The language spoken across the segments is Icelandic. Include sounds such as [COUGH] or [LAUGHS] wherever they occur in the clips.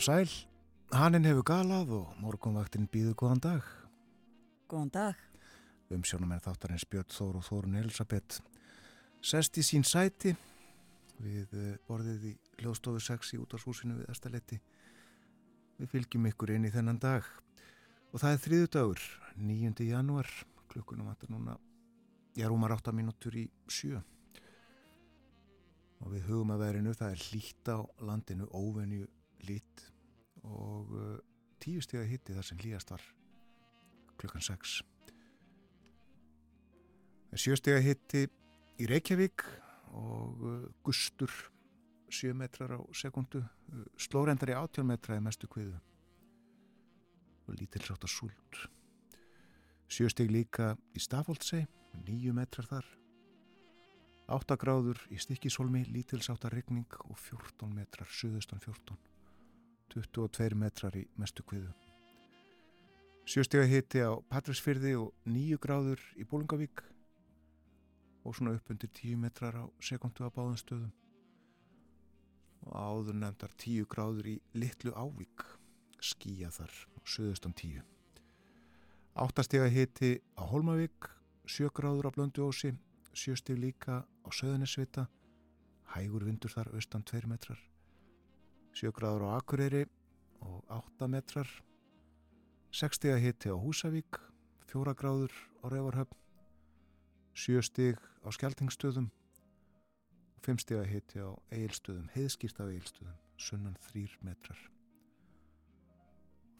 og sæl. Hannin hefur galað og morgunvaktinn býðu góðan dag. Góðan dag. Umsjónum er þáttarins Björn Þór og Þórun Elisabeth. Sest í sín sæti við eh, borðið í hljóðstofu 6 í útvarshúsinu við Estaletti. Við fylgjum ykkur inn í þennan dag og það er þriðu dagur, 9. januar, klukkunum vantar núna, ég er úmar 8 mínútur í sjö og við hugum að verinu, það er hlýtt á landinu, óvenju lít og uh, tíu steg að hitti þar sem hlýjast var klukkan 6 sjö steg að hitti í Reykjavík og uh, gustur 7 metrar á sekundu uh, slórendar í 18 metra í mestu kviðu. Og lítill sátt að súld sjö steg líka í Stafóldsei 9 metrar þar. 8 gráður í Stikkishólmi lítill sátt að regning og 14 metrar söðustan 14 22 metrar í mestu kviðu. Sjöstega hitti á Patræsfyrði og 9 gráður í Bólungavík og svona upp undir 10 metrar á sekundu að báðan stöðum. Og áður nefndar 10 gráður í Littlu Ávík skýja þar og söðustan 10 áttastega hitti á Holmavík 7 gráður á Blönduósi 7 stig líka á Söðunisvita hægur vindur þar austan 2 metrar 7 gráður á Akureyri og 8 metrar. 6 stig að hitti á Húsavík 4 gráður á Rauvarhöfn 7 stig á Skeltingstöðum 5 stig að hitti á Eilstöðum heiðskýrt af Eilstöðum sunnan 3 metrar.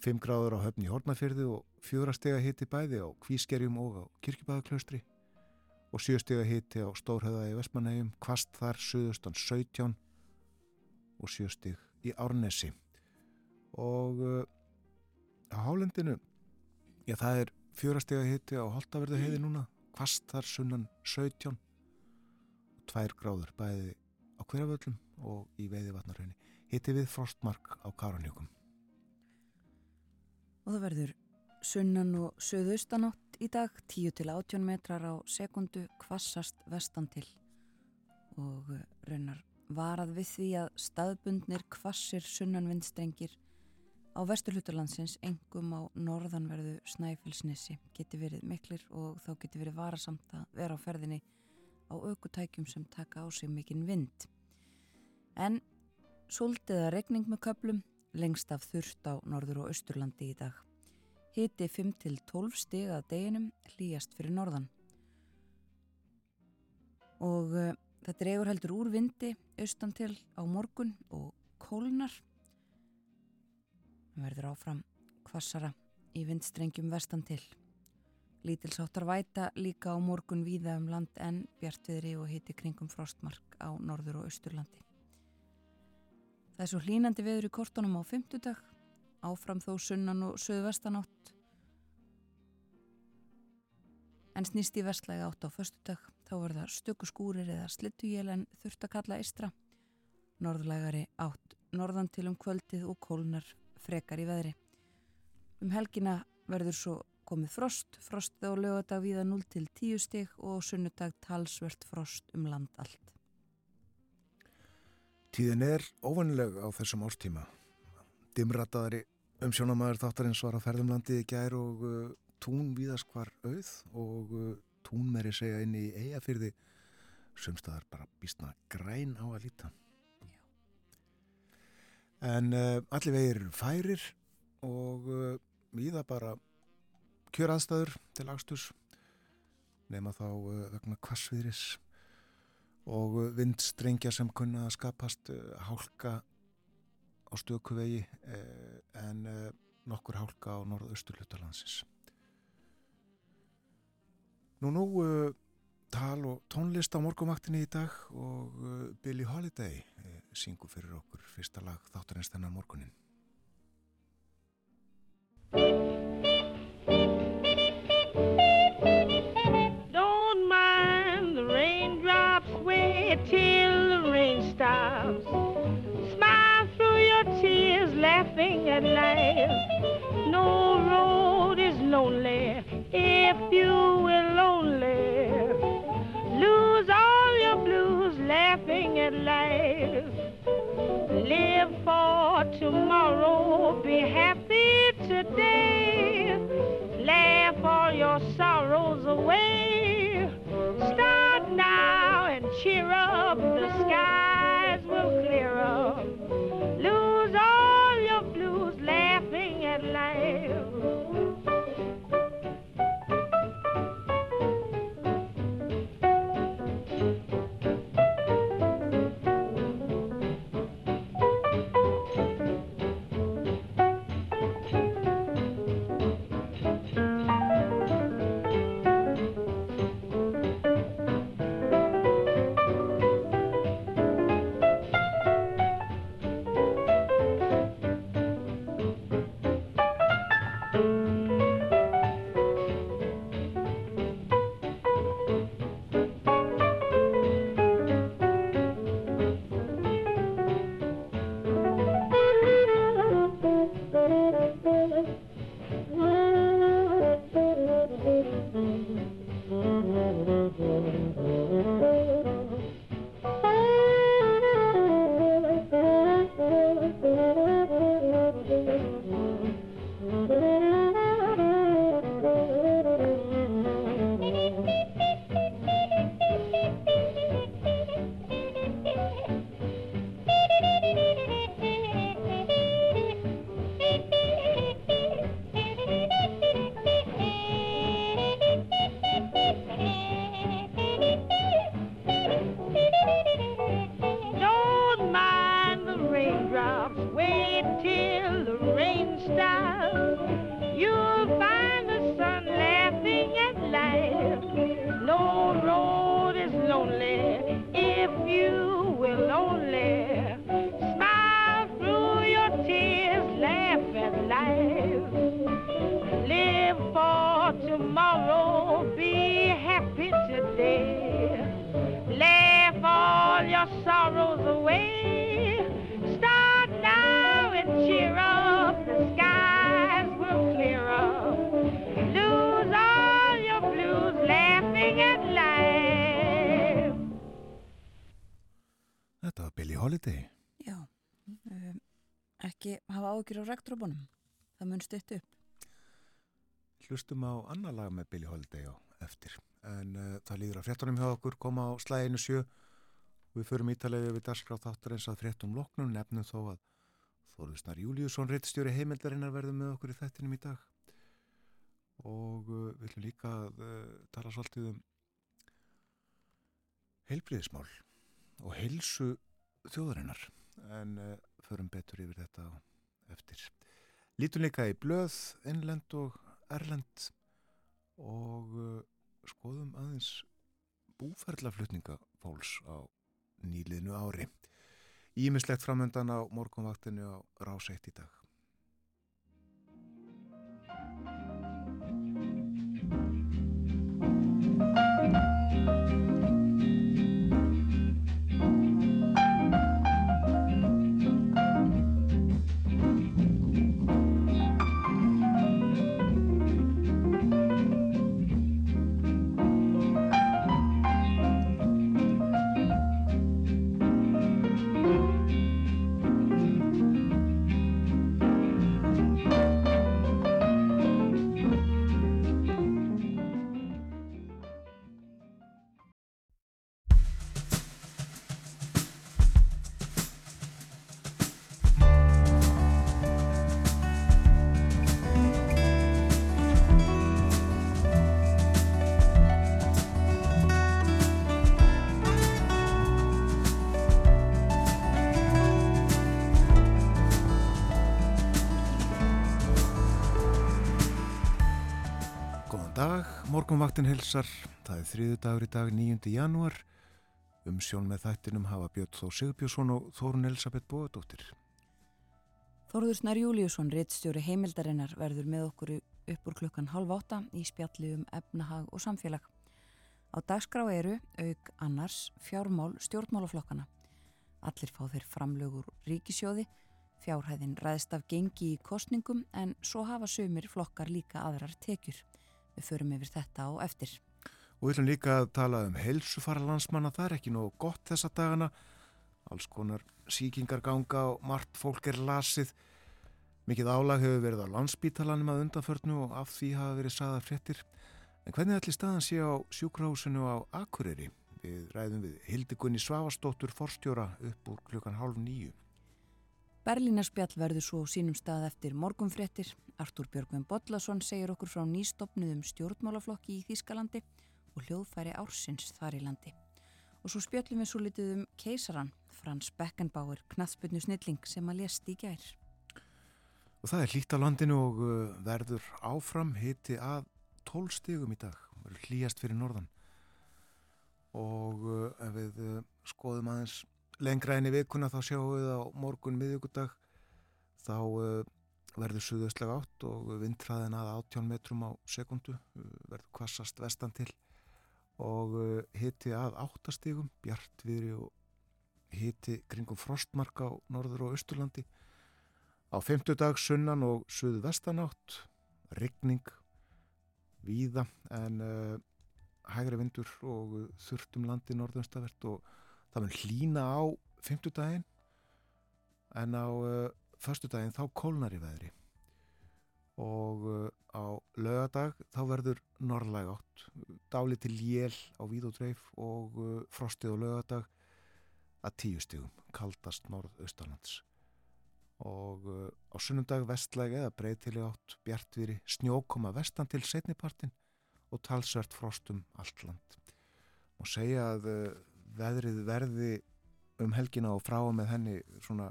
5 gráður á höfni í Hortnafjörðu og 4 stig að hitti bæði á Kvískerjum og á Kirkibæðaklaustri og 7 stig að hitti á Stórhauða í Vestmanægjum kvast þar söðustan 17 og 7 stig í Árnesi. Og uh, á hálendinu já það er fjórastega hitti á Holtaverðu heiði núna kvast þar sunnan 17 og 2 gráður bæði á hverjaföllum og í veiði vatnarhaunni hitti við frostmark á Karanjökum og það verður sunnan og söðaustanátt í dag 10 til 18 metrar á sekundu kvassast vestan til og uh, raunar varað við því að staðbundnir kvassir sunnanvindstrengir á vesturluturlandsins engum á norðanverðu Snæfellsnesi geti verið miklir og þá geti verið varasamt að vera á ferðinni á aukutækjum sem taka á sig mikinn vind. En soltiða regning með köplum lengst af þurft á norður og austurlandi í dag. Hiti 5-12 stig að deginum hlýjast fyrir norðan. Og eh, Það dregur heldur úr vindi austan til á morgun og kólnar. Það verður áfram kvassara í vindstrengjum vestan til. Lítilsáttar væta líka á morgun víða um land en bjartviðri og hiti kringum frostmark á norður og austurlandi. Það er svo hlínandi veður í kortunum á fymtudag, áfram þó sunnan og söðvestanátt en snýst í vestlægi átt á föstudag þá verða stöku skúrir eða slittuél en þurft að kalla eistra. Norðlægari átt norðan til um kvöldið og kólnar frekar í veðri. Um helgina verður svo komið frost, frostið á lögadag viða 0 til 10 stig og sunnudag talsvert frost um land allt. Tíðin er óvannileg á þessum árstíma. Dimrataðari umsjónamaður þáttarins var að ferðum landið í gær og uh, tún viðaskvar auð og uh, tún meiri segja inn í eigafyrði sumstaðar bara býstna græn á að líta Já. en uh, allir vegir færir og uh, við það bara kjör aðstæður til aðsturs nema þá uh, vegna kvassviðris og vindstrengja sem kunna að skapast hálka á stökuvegi en nokkur hálka á norðausturlutalandsins. Nú nú tal og tónlist á morgumvaktinni í dag og Billie Holiday syngur fyrir okkur fyrsta lag þáttarins þennan morgunin. Don't mind the raindrops, wait till the rain stops. Smile through your tears, laughing at life. No road is lonely if you will only lose all your blues, laughing at life. Live for tomorrow, be happy today. Laugh all your sorrows away. Start now and cheer up, rektrópunum. Það mun stutt upp. Hlustum á annar lag með Billie Holiday á eftir. En uh, það líður að fréttunum hjá okkur koma á slæginu sjö. Við förum ítalegi við darskráð þáttar eins að fréttum loknum nefnum þó að Þorðusnar Júliusson, reittstjóri heimildarinnar verður með okkur í þettinum í dag. Og uh, við viljum líka uh, tala svolítið um heilbriðismál og heilsu þjóðarinnar. En förum betur yfir þetta á eftir. Lítum líka í blöð, innlend og erlend og uh, skoðum aðeins búferðlaflutningafóls á nýliðnu ári. Ímislegt framöndan á morgunvaktinu á ráseitt í dag. Morgonvaktin hilsar, það er þriðu dagur í dag 9. janúar. Um sjón með þættinum hafa Björn Þó Sigbjörnsson og Þórun Elisabeth Bóðadóttir. Þóruður Snær Júliusson, rittstjóri heimildarinnar, verður með okkur upp úr klukkan halv átta í spjalli um efnahag og samfélag. Á dagskrá eru auk annars fjármál stjórnmálaflokkana. Allir fá þeir framlögur ríkisjóði, fjárhæðin ræðist af gengi í kostningum en svo hafa sömur flokkar líka aðrar tekjur. Við förum yfir þetta á eftir. Og við ætlum líka að tala um helsufara landsmanna, það er ekki nóg gott þessa dagana. Alls konar síkingar ganga og margt fólk er lasið. Mikið álag hefur verið á landsbítalanum að undanförnu og af því hafa verið saða fréttir. En hvernig ætli staðan sé á sjúkrahúsinu á Akureyri? Við ræðum við Hildigunni Svavastóttur forstjóra upp úr klukkan hálf nýju. Berlínarspjall verður svo sínum stað eftir morgumfréttir. Artúr Björgvin Bodlason segir okkur frá nýstopnuðum stjórnmálaflokki í Þýskalandi og hljóðfæri ársins þar í landi. Og svo spjöllum við svo litið um keisaran, Frans Beckenbauer, knaðsputnu snilling sem að lést í gær. Og það er hlýtt á landinu og uh, verður áfram hiti að tólstegum í dag. Verður hlýjast fyrir norðan. Og uh, við uh, skoðum aðeins lengra enn í vikuna þá sjáum við á morgun miðugudag þá uh, verður suðaustlega átt og vindræðin að 18 metrum á sekundu uh, verður kvassast vestan til og uh, hiti að áttastígum bjartviðri og hiti kringum frostmarka á norður og austurlandi. Á femtudag sunnan og suðu vestanátt rigning víða en hægri vindur og þurftum landi norðunstavert og það mun hlína á fymtudaginn en á uh, förstudaginn þá kólnar í veðri. Og uh, á lögadag þá verður norrlæg átt. Dáli til jél á víð og uh, frostið á lögadag að tíu stígum kaldast norð-austalands og uh, á sunnundag vestlæg eða breytileg átt bjartvýri snjókoma vestan til setnipartin og talsvert frostum allt land. Og segja að uh, veðrið verði um helgina og frá með henni svona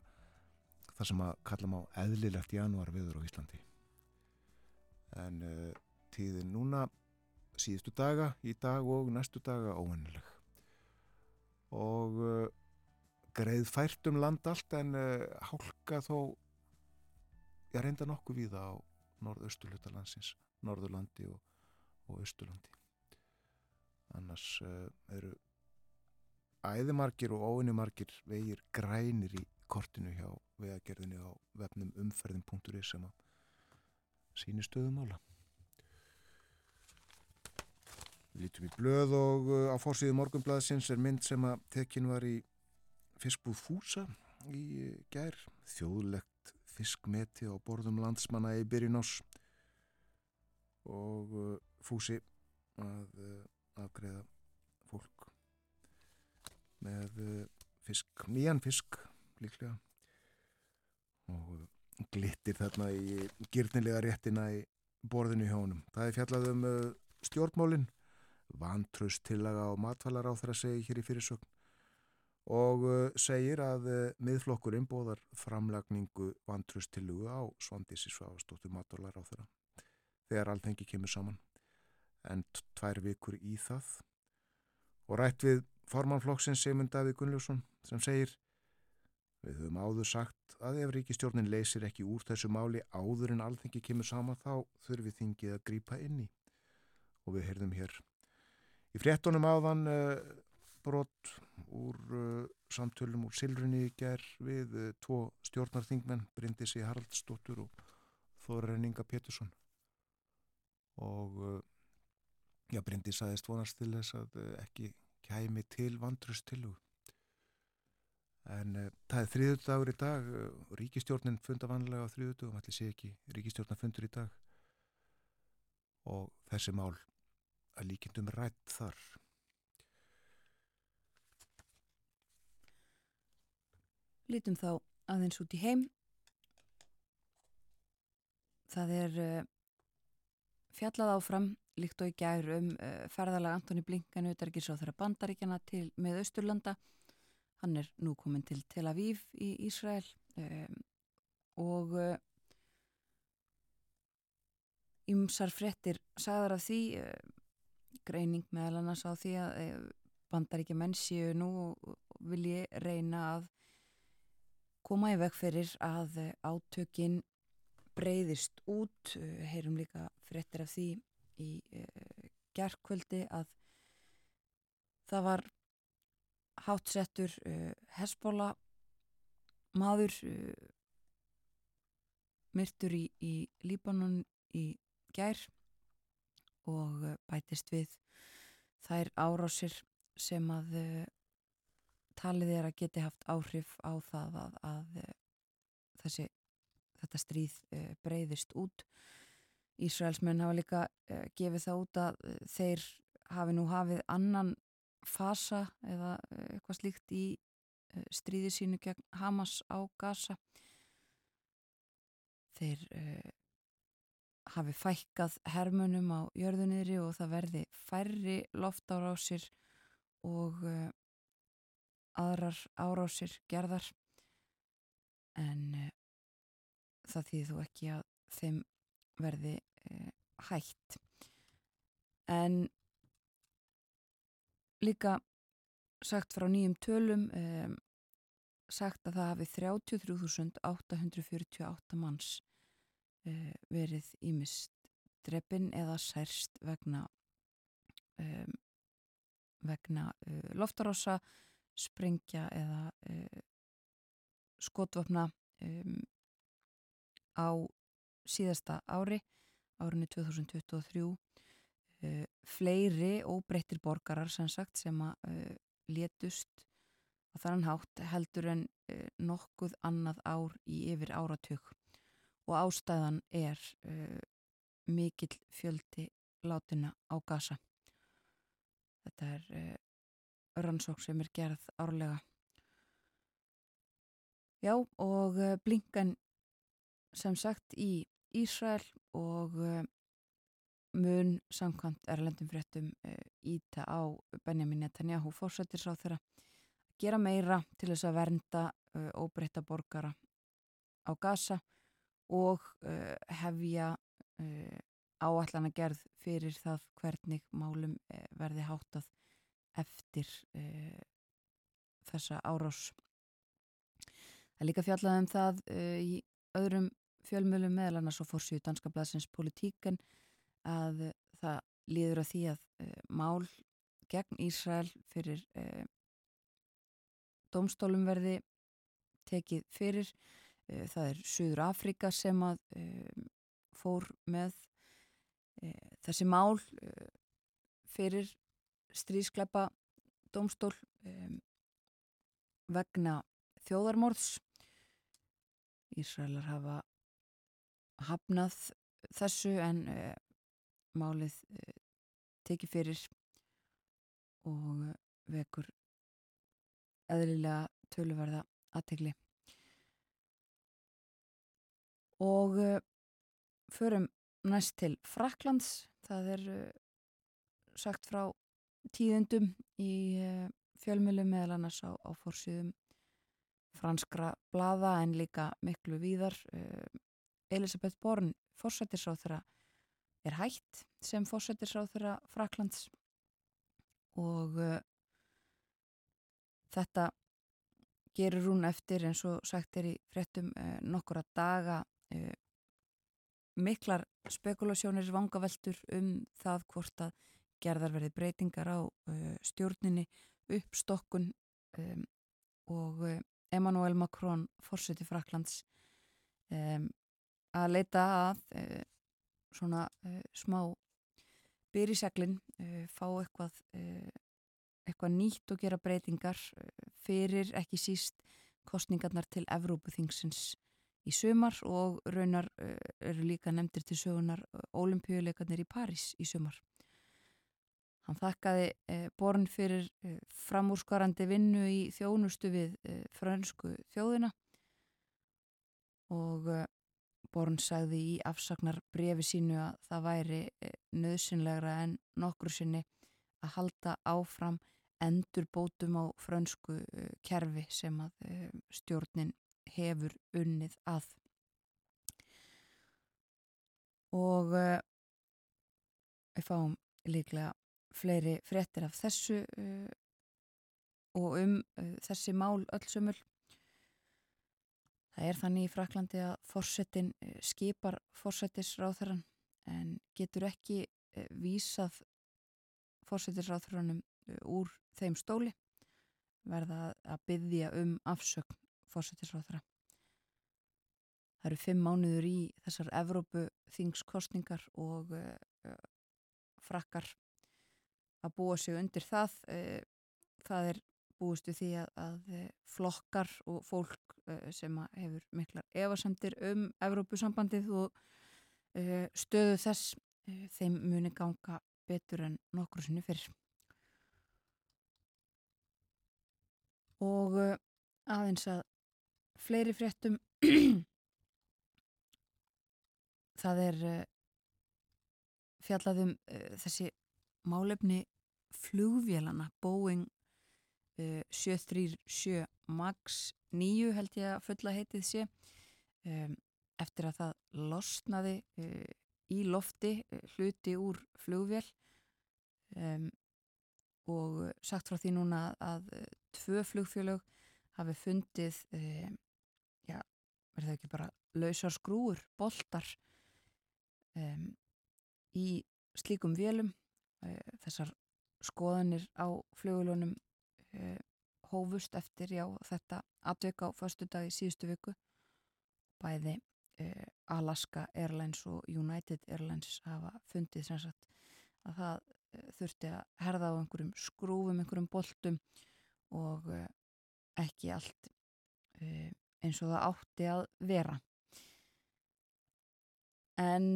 það sem að kallum á eðlilegt januar viður á Íslandi. En uh, tíðin núna síðustu daga, í dag og næstu daga óvennileg og uh, greið fært um land allt en uh, hálka þó ég reynda nokkuð við á norðausturlutalandsins norðurlandi og, og austurlandi. Annars eru æðimarkir og óinnimarkir vegir grænir í kortinu hjá vegagerðinu á vefnum umferðin.is sem að síni stöðumála. Lítum í blöð og uh, á fórsíðu morgunblæðsins er mynd sem að tekin var í fiskbúð Fúsa í uh, gær. Þjóðlegt fiskmeti á borðum landsmanna í byrjun ás og uh, Fúsi að afgreða fisk, nýjan fisk líklega. Og glittir þarna í gyrnilega réttina í borðinu hjá honum. Það er fjallað um uh, stjórnmólin, vantröst tillaga á matvalar á þeirra segi hér í fyrirsögn. Og segir að miðflokkurinn bóðar framlagningu vantröst tillagu á Svandísi Svavastóttur matvalar á þeirra þegar alltengi kemur saman. En tvær vikur í það. Og rætt við formannflokksins Seymund Davíð Gunnljósson sem segir Við höfum áður sagt að ef ríkistjórnin leysir ekki úr þessu máli áður en alþengi kemur sama þá þurfi þingið að grýpa inn í. Og við heyrðum hér í fréttonum áðan uh, brot úr uh, samtölum úr Silrunni í ger við uh, tvo stjórnarþingmenn Bryndisi Haraldsdóttur og Þórenninga Pétursson. Og já, Bryndis aðeins vonast til þess að ekki kæmi til vandrustilu en uh, það er þriðudagur í dag uh, ríkistjórnin funda vanlega á þriðudagum allir sé ekki ríkistjórnin fundur í dag. Og þessi mál að líkindum rætt þar. Lítum þá aðeins út í heim. Það er uh, fjallað áfram líkt og í gær um uh, ferðalega Antoni Blinkan þeirra bandaríkjana til með Östurlanda hann er nú komin til Tel Aviv í Ísrael um, og ymsar uh, frettir sagðar af því uh, greining meðal annars á því að bandar ekki menn séu nú og, vilji reyna að koma í veg fyrir að átökin breyðist út, heyrum líka fréttir af því í gerðkvöldi að það var hátsettur Hesbóla maður myrtur í, í Líbanon í gær og eh, bætist við þær árásir sem að talið er að geti haft áhrif á það að, að þessi, þetta stríð breyðist út. Ísraelsmenn hafa líka gefið það út að þeir hafi nú hafið annan fasa eða eitthvað slíkt í stríði sínu gegn Hamas á Gaza. Þeir uh, hafi fækkað hermunum á jörðunniðri og það verði færri loftárásir og uh, aðrar árásir gerðar. En uh, það þýði þú ekki að þeim verði hægt en líka sagt frá nýjum tölum um, sagt að það hafi 33.848 manns uh, verið ímist dreppin eða særst vegna um, vegna uh, loftarossa sprengja eða uh, skotvapna um, á síðasta ári árinu 2023 fleiri óbreyttir borgarar sem sagt sem að létust og þann hátt heldur en nokkuð annað ár í yfir áratug og ástæðan er uh, mikill fjöldi látina á gasa. Þetta er uh, rannsók sem er gerð árlega. Já og uh, Blinkan sem sagt í Ísrael og mun samkvæmt erlendum fréttum íta á Benjamin Netanyahu fórsættir sá þeirra gera meira til þess að vernda óbreyta borgara á gasa og hefja áallana gerð fyrir það hvernig málum verði háttað eftir þessa árás. Það er líka fjallað um það í öðrum fjölmjölum meðal annars og fórsíu Danska Blasins politíken að það líður að því að mál gegn Ísrael fyrir domstólum verði tekið fyrir. Eh, það er Suður Afrika sem að fór með e, þessi mál e, fyrir stríðskleipa domstól e, vegna þjóðarmorðs. Ísraelar hafa hafnað þessu en málið tekið fyrir og vekur eðlilega töluverða aðtegli og uh, förum næst til Fraklands það er uh, sagt frá tíðendum í uh, fjölmjölu meðal annars á, á fórsýðum franskra blada en líka miklu víðar Elisabeth Born fórsættisráþura er hægt sem fórsættisráþura Fraklands og þetta gerur hún eftir eins og sagt er í frettum nokkura daga uh, miklar spekulasjónir vangaveltur um það hvort að gerðar verði breytingar á uh, stjórninni, uppstokkun um, og uh, Emmanuel Macron, fórseti Fraklands um, að leita að svona smá byrjiseglin, fá eitthvað eitthvað nýtt og gera breytingar fyrir ekki síst kostningarnar til Evrópuþingsins í sumar og raunar eh, eru líka nefndir til sögunar ólimpíuleikarnir í París í sumar. Hann þakkaði eh, born fyrir eh, framúrskarandi vinnu í þjónustu við eh, fransku þjóðina og eh, born sagði í afsagnar brefi sínu að það væri eh, nöðsynlegra en nokkru sinni að halda áfram endur bótum á fransku kerfi sem að stjórnin hefur unnið að og við fáum líklega fleiri fréttir af þessu og um þessi mál öllsumul. Það er þannig í Fraklandi að fórsetin uh, skipar fórsetisráþarann en getur ekki uh, vísað fórsetisráþarannum uh, úr þeim stóli verða að byggja um afsögn fórsetisráþara. Það eru fimm mánuður í þessar Evrópu þingskostningar og frakkar að búa sig undir það. Það er búist við því að, að flokkar og fólk uh, sem hefur miklar evasendir um Evrópusambandið og stöðu þess þeim muni ganga betur en nokkru sinni fyrr. Og aðeins að fleiri fréttum það er fjallaðum þessi málefni flugvélana Boeing uh, 737 MAX 9 held ég að fulla heitið sé. Um, eftir að það losnaði í lofti hluti úr flugvél. Um, og sagt frá því núna að, að tvö flugfélög hafi fundið já, verður það ekki bara lausar skrúur, boltar um, í slíkum vélum. Uh, þessar skoðanir á flugulunum uh, hófust eftir já, þetta atvika á förstu dag í síðustu viku. Bæði uh, Alaska Airlines og United Airlines hafa fundið sem sagt að það þurfti að herða á einhverjum skrúfum, einhverjum boltum og ekki allt eins og það átti að vera. En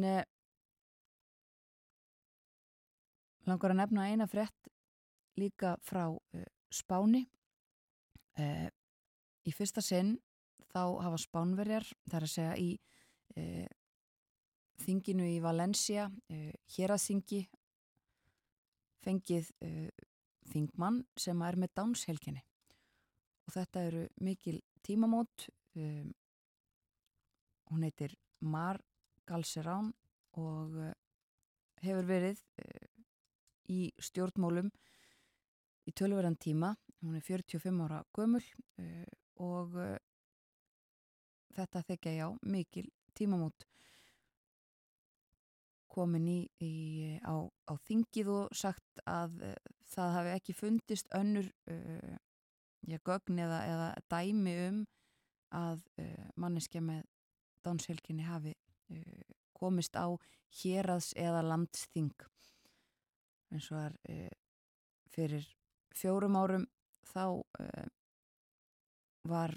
langar að nefna eina frett líka frá Spáni. Uh, í fyrsta sinn þá hafa Spánverjar, það er að segja í þinginu í Valencia, hér að þingi, fengið þingmann sem er með dánshelginni. Og þetta eru mikil tímamót. Hún heitir Mar Galserán og eh, hefur verið eh, í stjórnmólum í tölverðan tíma, hún er 45 ára gömul eh, og þetta þekja já mikil tímamót. Komin í, í á, á þingið og sagt að það hafi ekki fundist önnur uh, já, gögn eða, eða dæmi um að uh, manneskja með dánshelginni hafi uh, komist á hérads eða landsþing. Eins og er uh, fyrir fjórum árum þá uh, var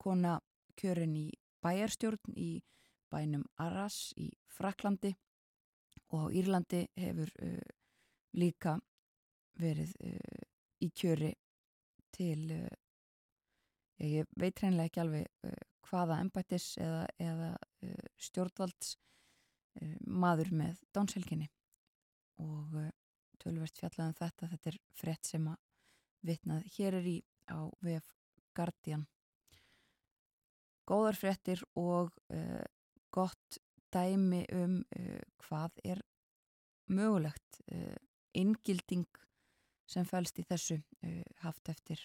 kona kjörin í bæjarstjórn í bænum Arras í Fraklandi og á Írlandi hefur líka verið í kjöri til ég veit hreinlega ekki alveg hvaða embættis eða, eða uh, stjórnvalds uh, maður með dánselginni og uh, tölverst fjallaðum þetta, þetta er frett sem að vitnað hér er í á VF Guardian. Góðar frettir og uh, gott dæmi um uh, hvað er mögulegt uh, inngilding sem fælst í þessu haft eftir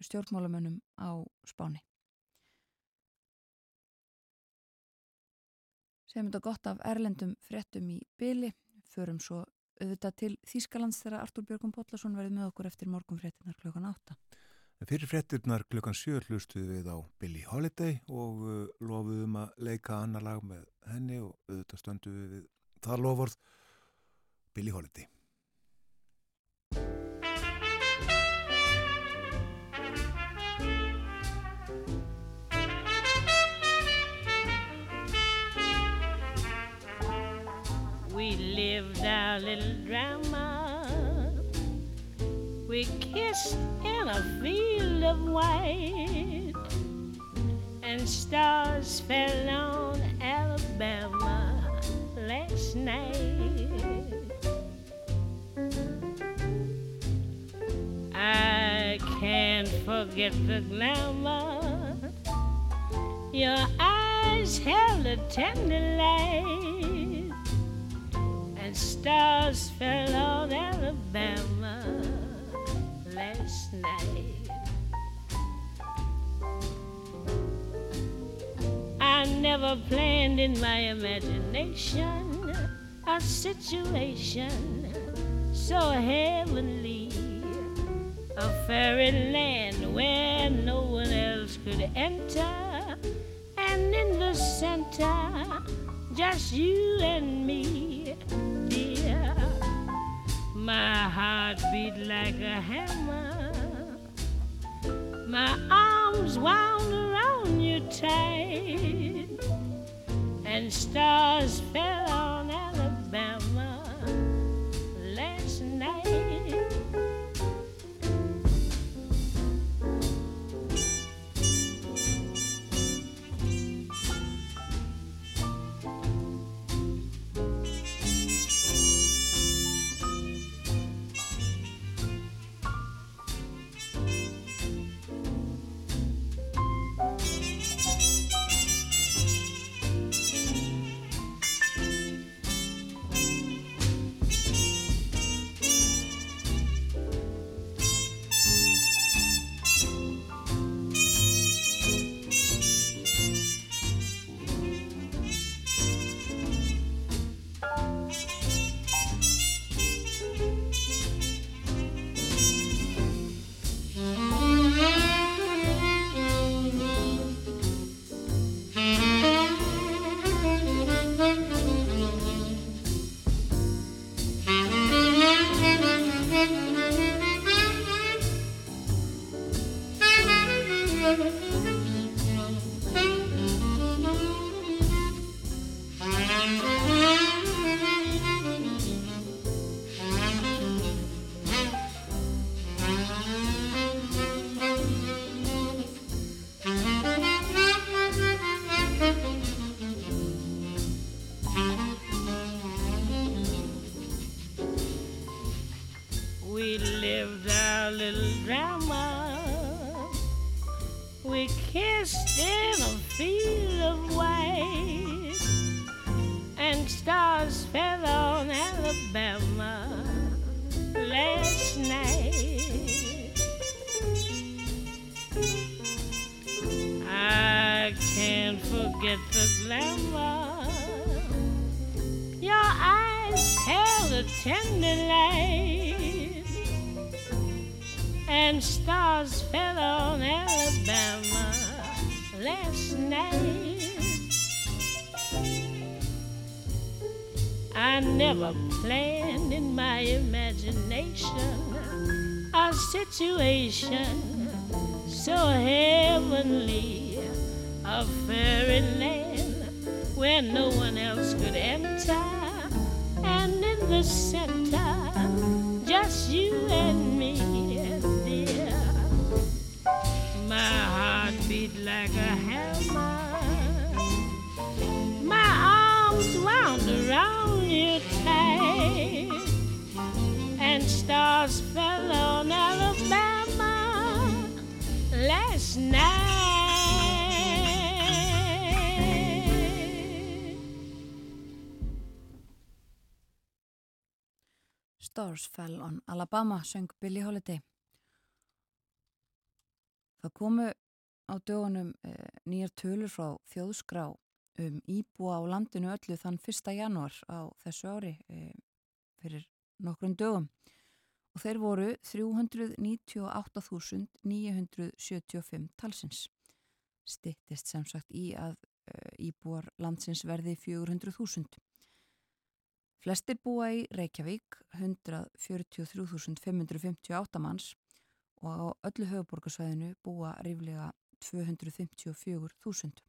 stjórnmálamönnum á spáni. Segjum þetta gott af erlendum frettum í byli, förum svo auðvitað til Þýskalands þegar Artúr Björgum Bóllarsson verði með okkur eftir morgun frettinnar klukkan 8. Fyrir frettirnar klukkan 7 hlustuðu við á Billie Holiday og uh, lofuðum að leika annar lag með henni og auðvitað stöndu við það loford Billie Holiday. Little drama. We kissed in a field of white, and stars fell on Alabama last night. I can't forget the glamour. Your eyes held a tender light and stars fell on Alabama last night. I never planned in my imagination a situation so heavenly, a fairyland where no one else could enter, and in the center, just you and me. My heart beat like a hammer, my arms wound around you tight, and stars fell on Fell on Alabama söng Billie Holiday. Það komu á dögunum eh, nýjar tölur frá þjóðskrá um íbúa á landinu öllu þann 1. janúar á þessu ári eh, fyrir nokkrum dögum og þeir voru 398.975 talsins. Stittist sem sagt í að eh, íbúar landsins verði 400.000. Flestir búa í Reykjavík, 143.558 manns og á öllu höfuborgarsvæðinu búa ríflega 254.000.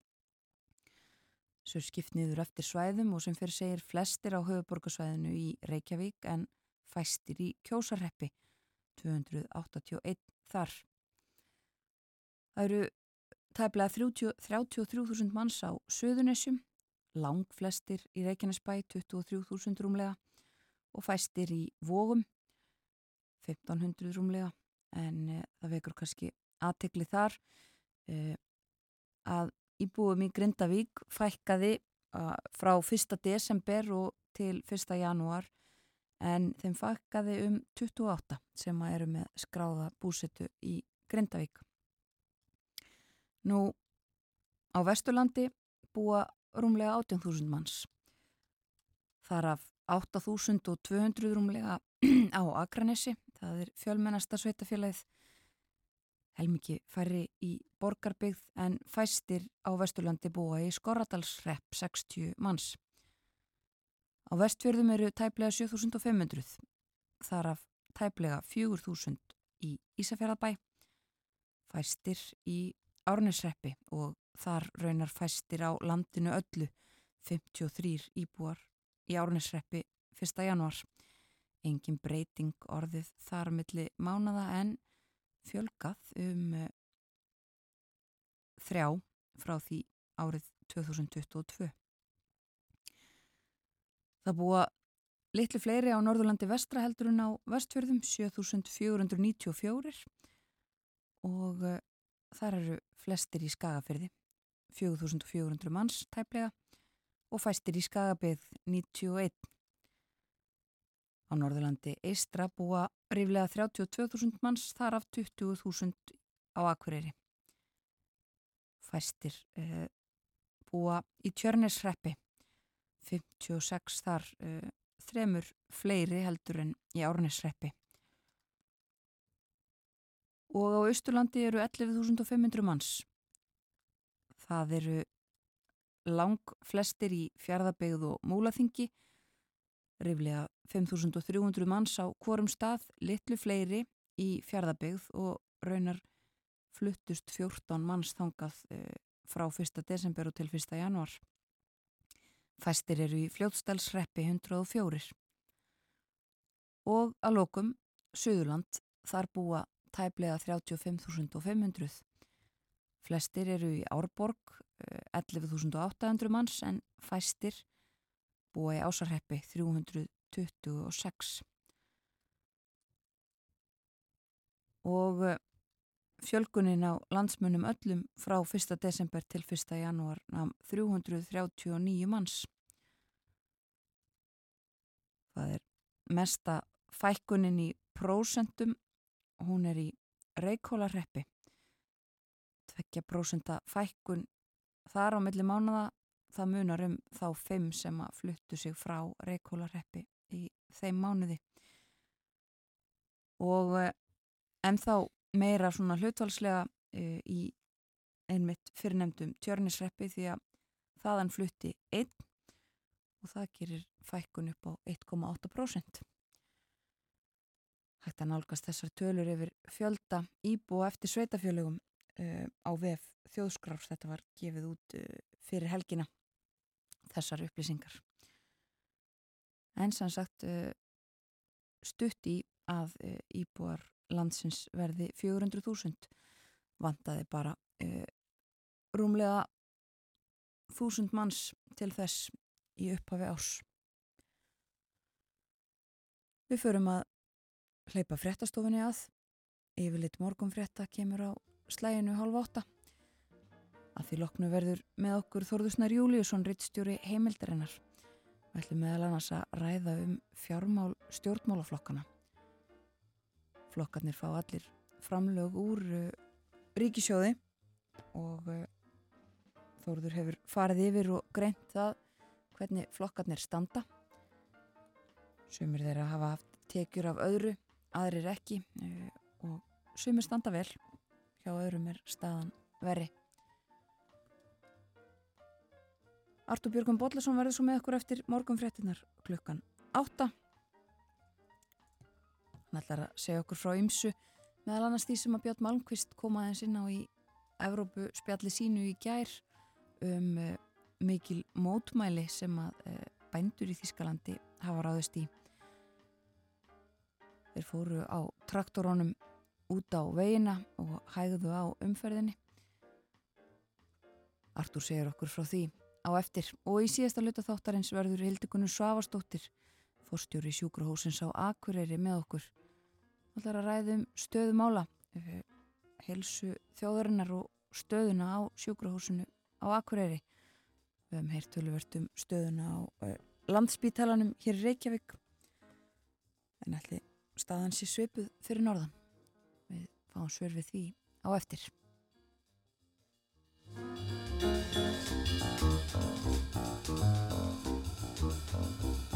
Svo skipt niður eftir svæðum og sem fyrir segir flestir á höfuborgarsvæðinu í Reykjavík en fæstir í kjósarreppi, 281 þar. Það eru tæplega 30 33.000 manns á Suðunessjum, lang flestir í Reykjanesbæ, 23.000 rúmlega og fæstir í Vógum, 1500 rúmlega en e, það vekur kannski aðtekli þar e, að íbúum í Grindavík fækkaði uh, frá 1. desember og til 1. janúar en þeim fakkaði um 28 sem að eru með skráða búsetu í Grindavík. Nú á Vesturlandi búa rúmlega 18.000 manns. Þar af 8.200 rúmlega [CLEARS THROAT] á Akranessi, það er fjölmennasta sveitafélagið helmiki færri í borgarbyggð en fæstir á Vesturlandi búa í Skorradalsrepp 60 manns. Á vestfjörðum eru tæplega 7500, þar af tæplega 4000 í Ísafjörðabæ, fæstir í Árnesreppi og þar raunar fæstir á landinu öllu 53 íbúar í Árnesreppi 1. januar. Engin breyting orðið þar milli mánada en fjölgað um uh, þrjá frá því árið 2022. Það búa litlu fleiri á Norðurlandi vestra heldur en á vestfjörðum 7494 og uh, þar eru flestir í skagafyrði 4400 manns tæplega og fæstir í skagabið 91. Á Norðurlandi eistra búa ríflega 32.000 manns þar af 20.000 á Akureyri. Fæstir uh, búa í Tjörnisreppi 56 þar uh, þremur fleiri heldur en í Árnisreppi. Og á Östurlandi eru 11.500 manns. Það eru lang flestir í fjárðabegð og múlaþingi Riflega 5.300 manns á hvorum stað, litlu fleiri í fjárðabegð og raunar fluttust 14 manns þangað e, frá 1. desember og til 1. januar. Fæstir eru í fljóttstælsreppi 104. Og að lokum, Suðurland, þar búa tæplega 35.500. Flestir eru í Árborg, 11.800 manns en fæstir búa í ásarheppi 326 og eh, fjölgunin á landsmunum öllum frá 1. desember til 1. janúar namn 339 manns það er mesta fækkunin í prósentum hún er í reikólarheppi 2% fækkun þar á milli mánuða það munar um þá fimm sem að fluttu sig frá Reykjólarreppi í þeim mánuði og eh, en þá meira svona hlutvalslega e, í einmitt fyrirnemdum tjörnisreppi því að þaðan flutti einn og það gerir fækkun upp á 1,8%. Hægt að nálgast þessar tölur yfir fjölda íbú eftir sveitafjölugum uh, á VF þjóðskráfs. Þetta var gefið út uh, fyrir helgina þessar upplýsingar. En sem sagt uh, stutt í að uh, íbúar landsins verði 400.000 vandaði bara uh, rúmlega þúsund manns til þess í upphafi ás. Við förum að hleypa fréttastofunni að, yfirleitt morgunfrétta kemur á slæginu halv åtta. Að því loknu verður með okkur Þorðusnar Júliusson rittstjóri heimildarinnar. Við ætlum meðal annars að ræða um fjármál stjórnmálaflokkana. Flokkarnir fá allir framlög úr uh, ríkisjóði og uh, Þorður hefur farið yfir og greint það hvernig flokkarnir standa. Sumir þeirra hafa haft tekjur af öðru, aðrir ekki uh, og sumir standa vel. Hjá öðrum er staðan verri. Artur Björgum Bodlason verður svo með okkur eftir morgunfréttinar klukkan 8. Hann ætlar að segja okkur frá ymsu meðal annars því sem að Björn Malmqvist kom aðeins inn á í Evrópu spjalli sínu í gær um uh, mikil mótmæli sem að uh, bændur í Þískalandi hafa ráðist í. Þeir fóru á traktorónum út á veginna og hægðu á umferðinni. Artur segir okkur frá því. Á eftir. Og í síðasta luta þáttarins verður Hildegunur Svavastóttir fórstjóri sjúkrahúsins á Akureyri með okkur. Það ætlar að ræðum stöðumála eh, helsu þjóðarinnar og stöðuna á sjúkrahúsinu á Akureyri. Við hefum heyrt töluvert um stöðuna á uh, landspítalanum hér í Reykjavík. En allir staðan sé svipuð fyrir norðan. Fáum svör við því á eftir. Sæl á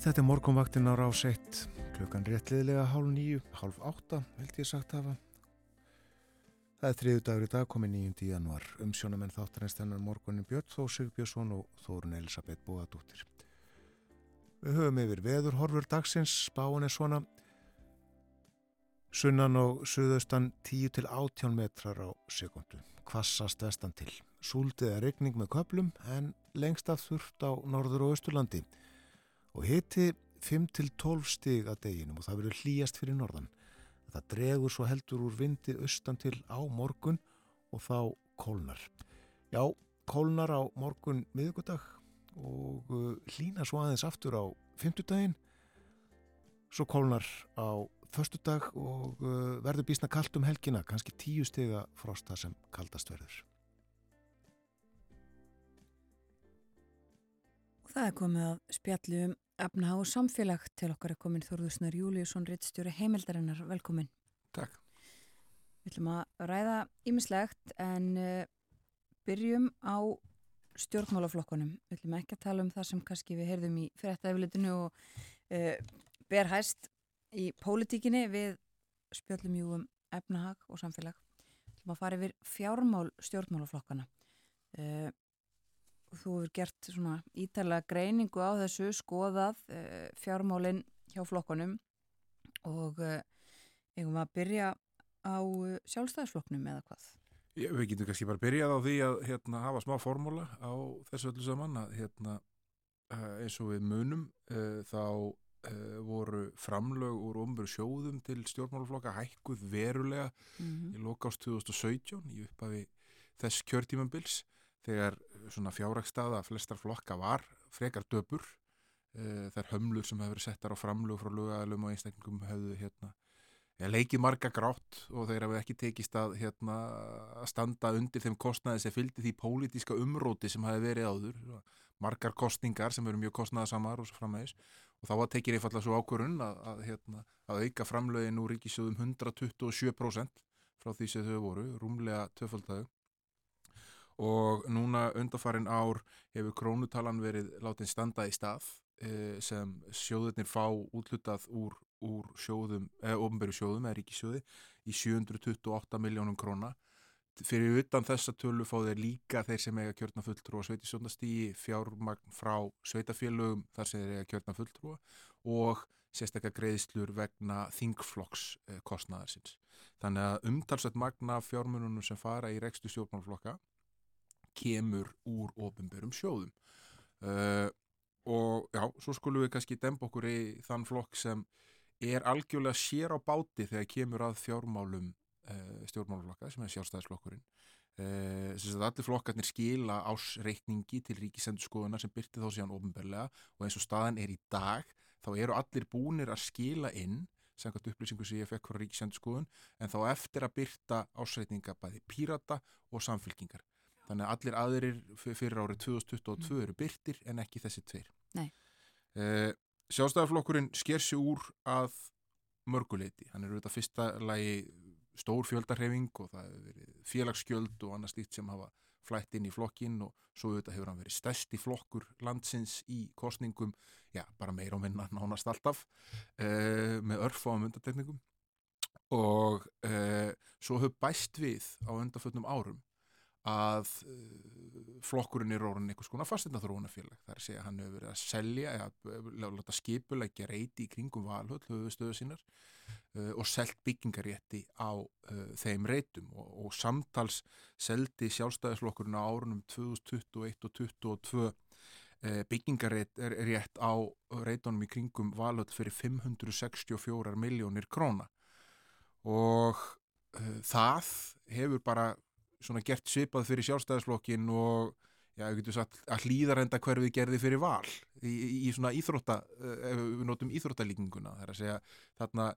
þetta er morgunvaktin á rás 1, klukkan réttliðlega hálf nýju, hálf átta, held ég sagt hafa. Það er þriðu dagur í dag, komið 9. januar, umsjónamenn þáttarins þennan morgunin Björn Þó Sigbjörnsson og Þórun Elisabeth Bóadóttir. Við höfum yfir veður, horfur dagsins, spáin er svona, sunnan og suðaustan 10 til 18 metrar á sekundu, kvassast vestan til. Súldið er regning með köplum en lengst af þurft á norður og austurlandi og hiti 5-12 stig að deginum og það verður hlýjast fyrir norðan. Það dregur svo heldur úr vindi austan til á morgun og þá kólnar. Já, kólnar á morgun miðugudag og uh, hlýna svo aðeins aftur á fymtudaginn, svo kólnar á förstudag og uh, verður bísna kalt um helgina, kannski 10 stiga frosta sem kaldast verður. Það er komið að spjallu um efna og samfélag til okkar er komin Þorðusnar Júliusson, rittstjóri heimildarinnar. Velkomin. Takk. Við ætlum að ræða ýmislegt en uh, byrjum á stjórnmálaflokkunum. Við ætlum ekki að tala um það sem kannski við heyrðum í fyrirtæfilitinu og uh, ber hæst í pólitíkinni við spjöllum jú um efnahag og samfélag. Við ætlum að fara yfir fjármál stjórnmálaflokkana. Uh, þú hefur gert svona ítalega greiningu á þessu, skoðað uh, fjármálinn hjá flokkunum og uh, eigum við að byrja á uh, sjálfstæðisflokknum eða hvað? Ég, við getum kannski bara byrjað á því að hérna, hafa smá formúla á þessu öllu saman að hérna, eins og við munum uh, þá uh, voru framlög úr ofnbjörn sjóðum til stjórnmálaflokka hækkuð verulega Mm -hmm. í lokást 2017 í upphafi þess kjörtímambils þegar svona fjárraksstaða flestar flokka var frekar döpur. Uh, þær hömlur sem hefur settar á framlög frá lögaðalum og einstaklingum hefðu hérna leikið marga grátt og þeir hafa ekki tekist að, hérna, að standa undir þeim kostnaði sem fylgdi því pólitíska umróti sem hafi verið áður. Margar kostningar sem eru mjög kostnaðasamar og svo frammeðis og þá var tekið einfallega svo ákvörun að, að, hérna, að auka framlögin úr ríkisjóðum 127% frá því sem þau voru, rúmlega töfaldagi og núna undarfarin ár hefur krónutalan verið látin standa í stað eh, sem sjóðurnir fá útlutað úr, úr sjóðum, eða ofnbæru sjóðum eða ríkisjóði í 728 miljónum króna fyrir utan þessa tölu fá þeir líka þeir sem eiga kjörna fulltrúa sveitisjóndastígi fjármagn frá sveitafélögum þar sem þeir eiga kjörna fulltrúa og sérstaklega greiðslur vegna þingflokks eh. Þannig að umtalsett magna fjármununum sem fara í rekstu stjórnmálflokka kemur úr ofinberum sjóðum. Uh, og já, svo skulum við kannski demba okkur í þann flokk sem er algjörlega sér á báti þegar kemur að fjármálum uh, stjórnmálflokka sem er sjálfstæðisflokkurinn. Uh, þess að allir flokkarnir skila ásreikningi til ríkisendurskoðuna sem byrti þá síðan ofinberlega og eins og staðan er í dag þá eru allir búnir að skila inn samkvæmt upplýsingu sem ég fekk frá ríkisendurskoðun en þá eftir að byrta ásreikninga bæði pírata og samfylkingar. Þannig að allir aðrir fyrir árið 2022 eru byrtir en ekki þessi tveir. Uh, Sjálfstæðarflokkurinn sker sig úr að mörguleiti. Hann er auðvitað fyrsta lagi stór fjöldarhefing og það hefur verið félagsskjöld og annað slíkt sem hafa flætt inn í flokkin og svo auðvitað hefur hann verið stærsti flokkur landsins í kostningum, já, bara meira og minna nánast alltaf, uh, með örf á undantekningum og uh, svo hefur bæst við á undanfötnum árum að uh, flokkurinn er orðin einhvers konar fastinna þróunafélag. Það er að hann hefur verið að selja eða láta skipulegja reyti í kringum valhöll, höfustöðu sínar uh, og selt byggingarétti á uh, þeim reytum og, og samtals seldi sjálfstæðisflokkurinn á árunum 2021 og 2022 uh, byggingarétt á reytunum í kringum valhöll fyrir 564 miljónir króna og uh, það hefur bara svona gert svipað fyrir sjálfstæðisflokkin og já, ég getur sagt að hlýðarenda hverfið gerði fyrir val í, í, svona íþrótta, eh, ef við notum íþróttalíkinguna, það er að segja þarna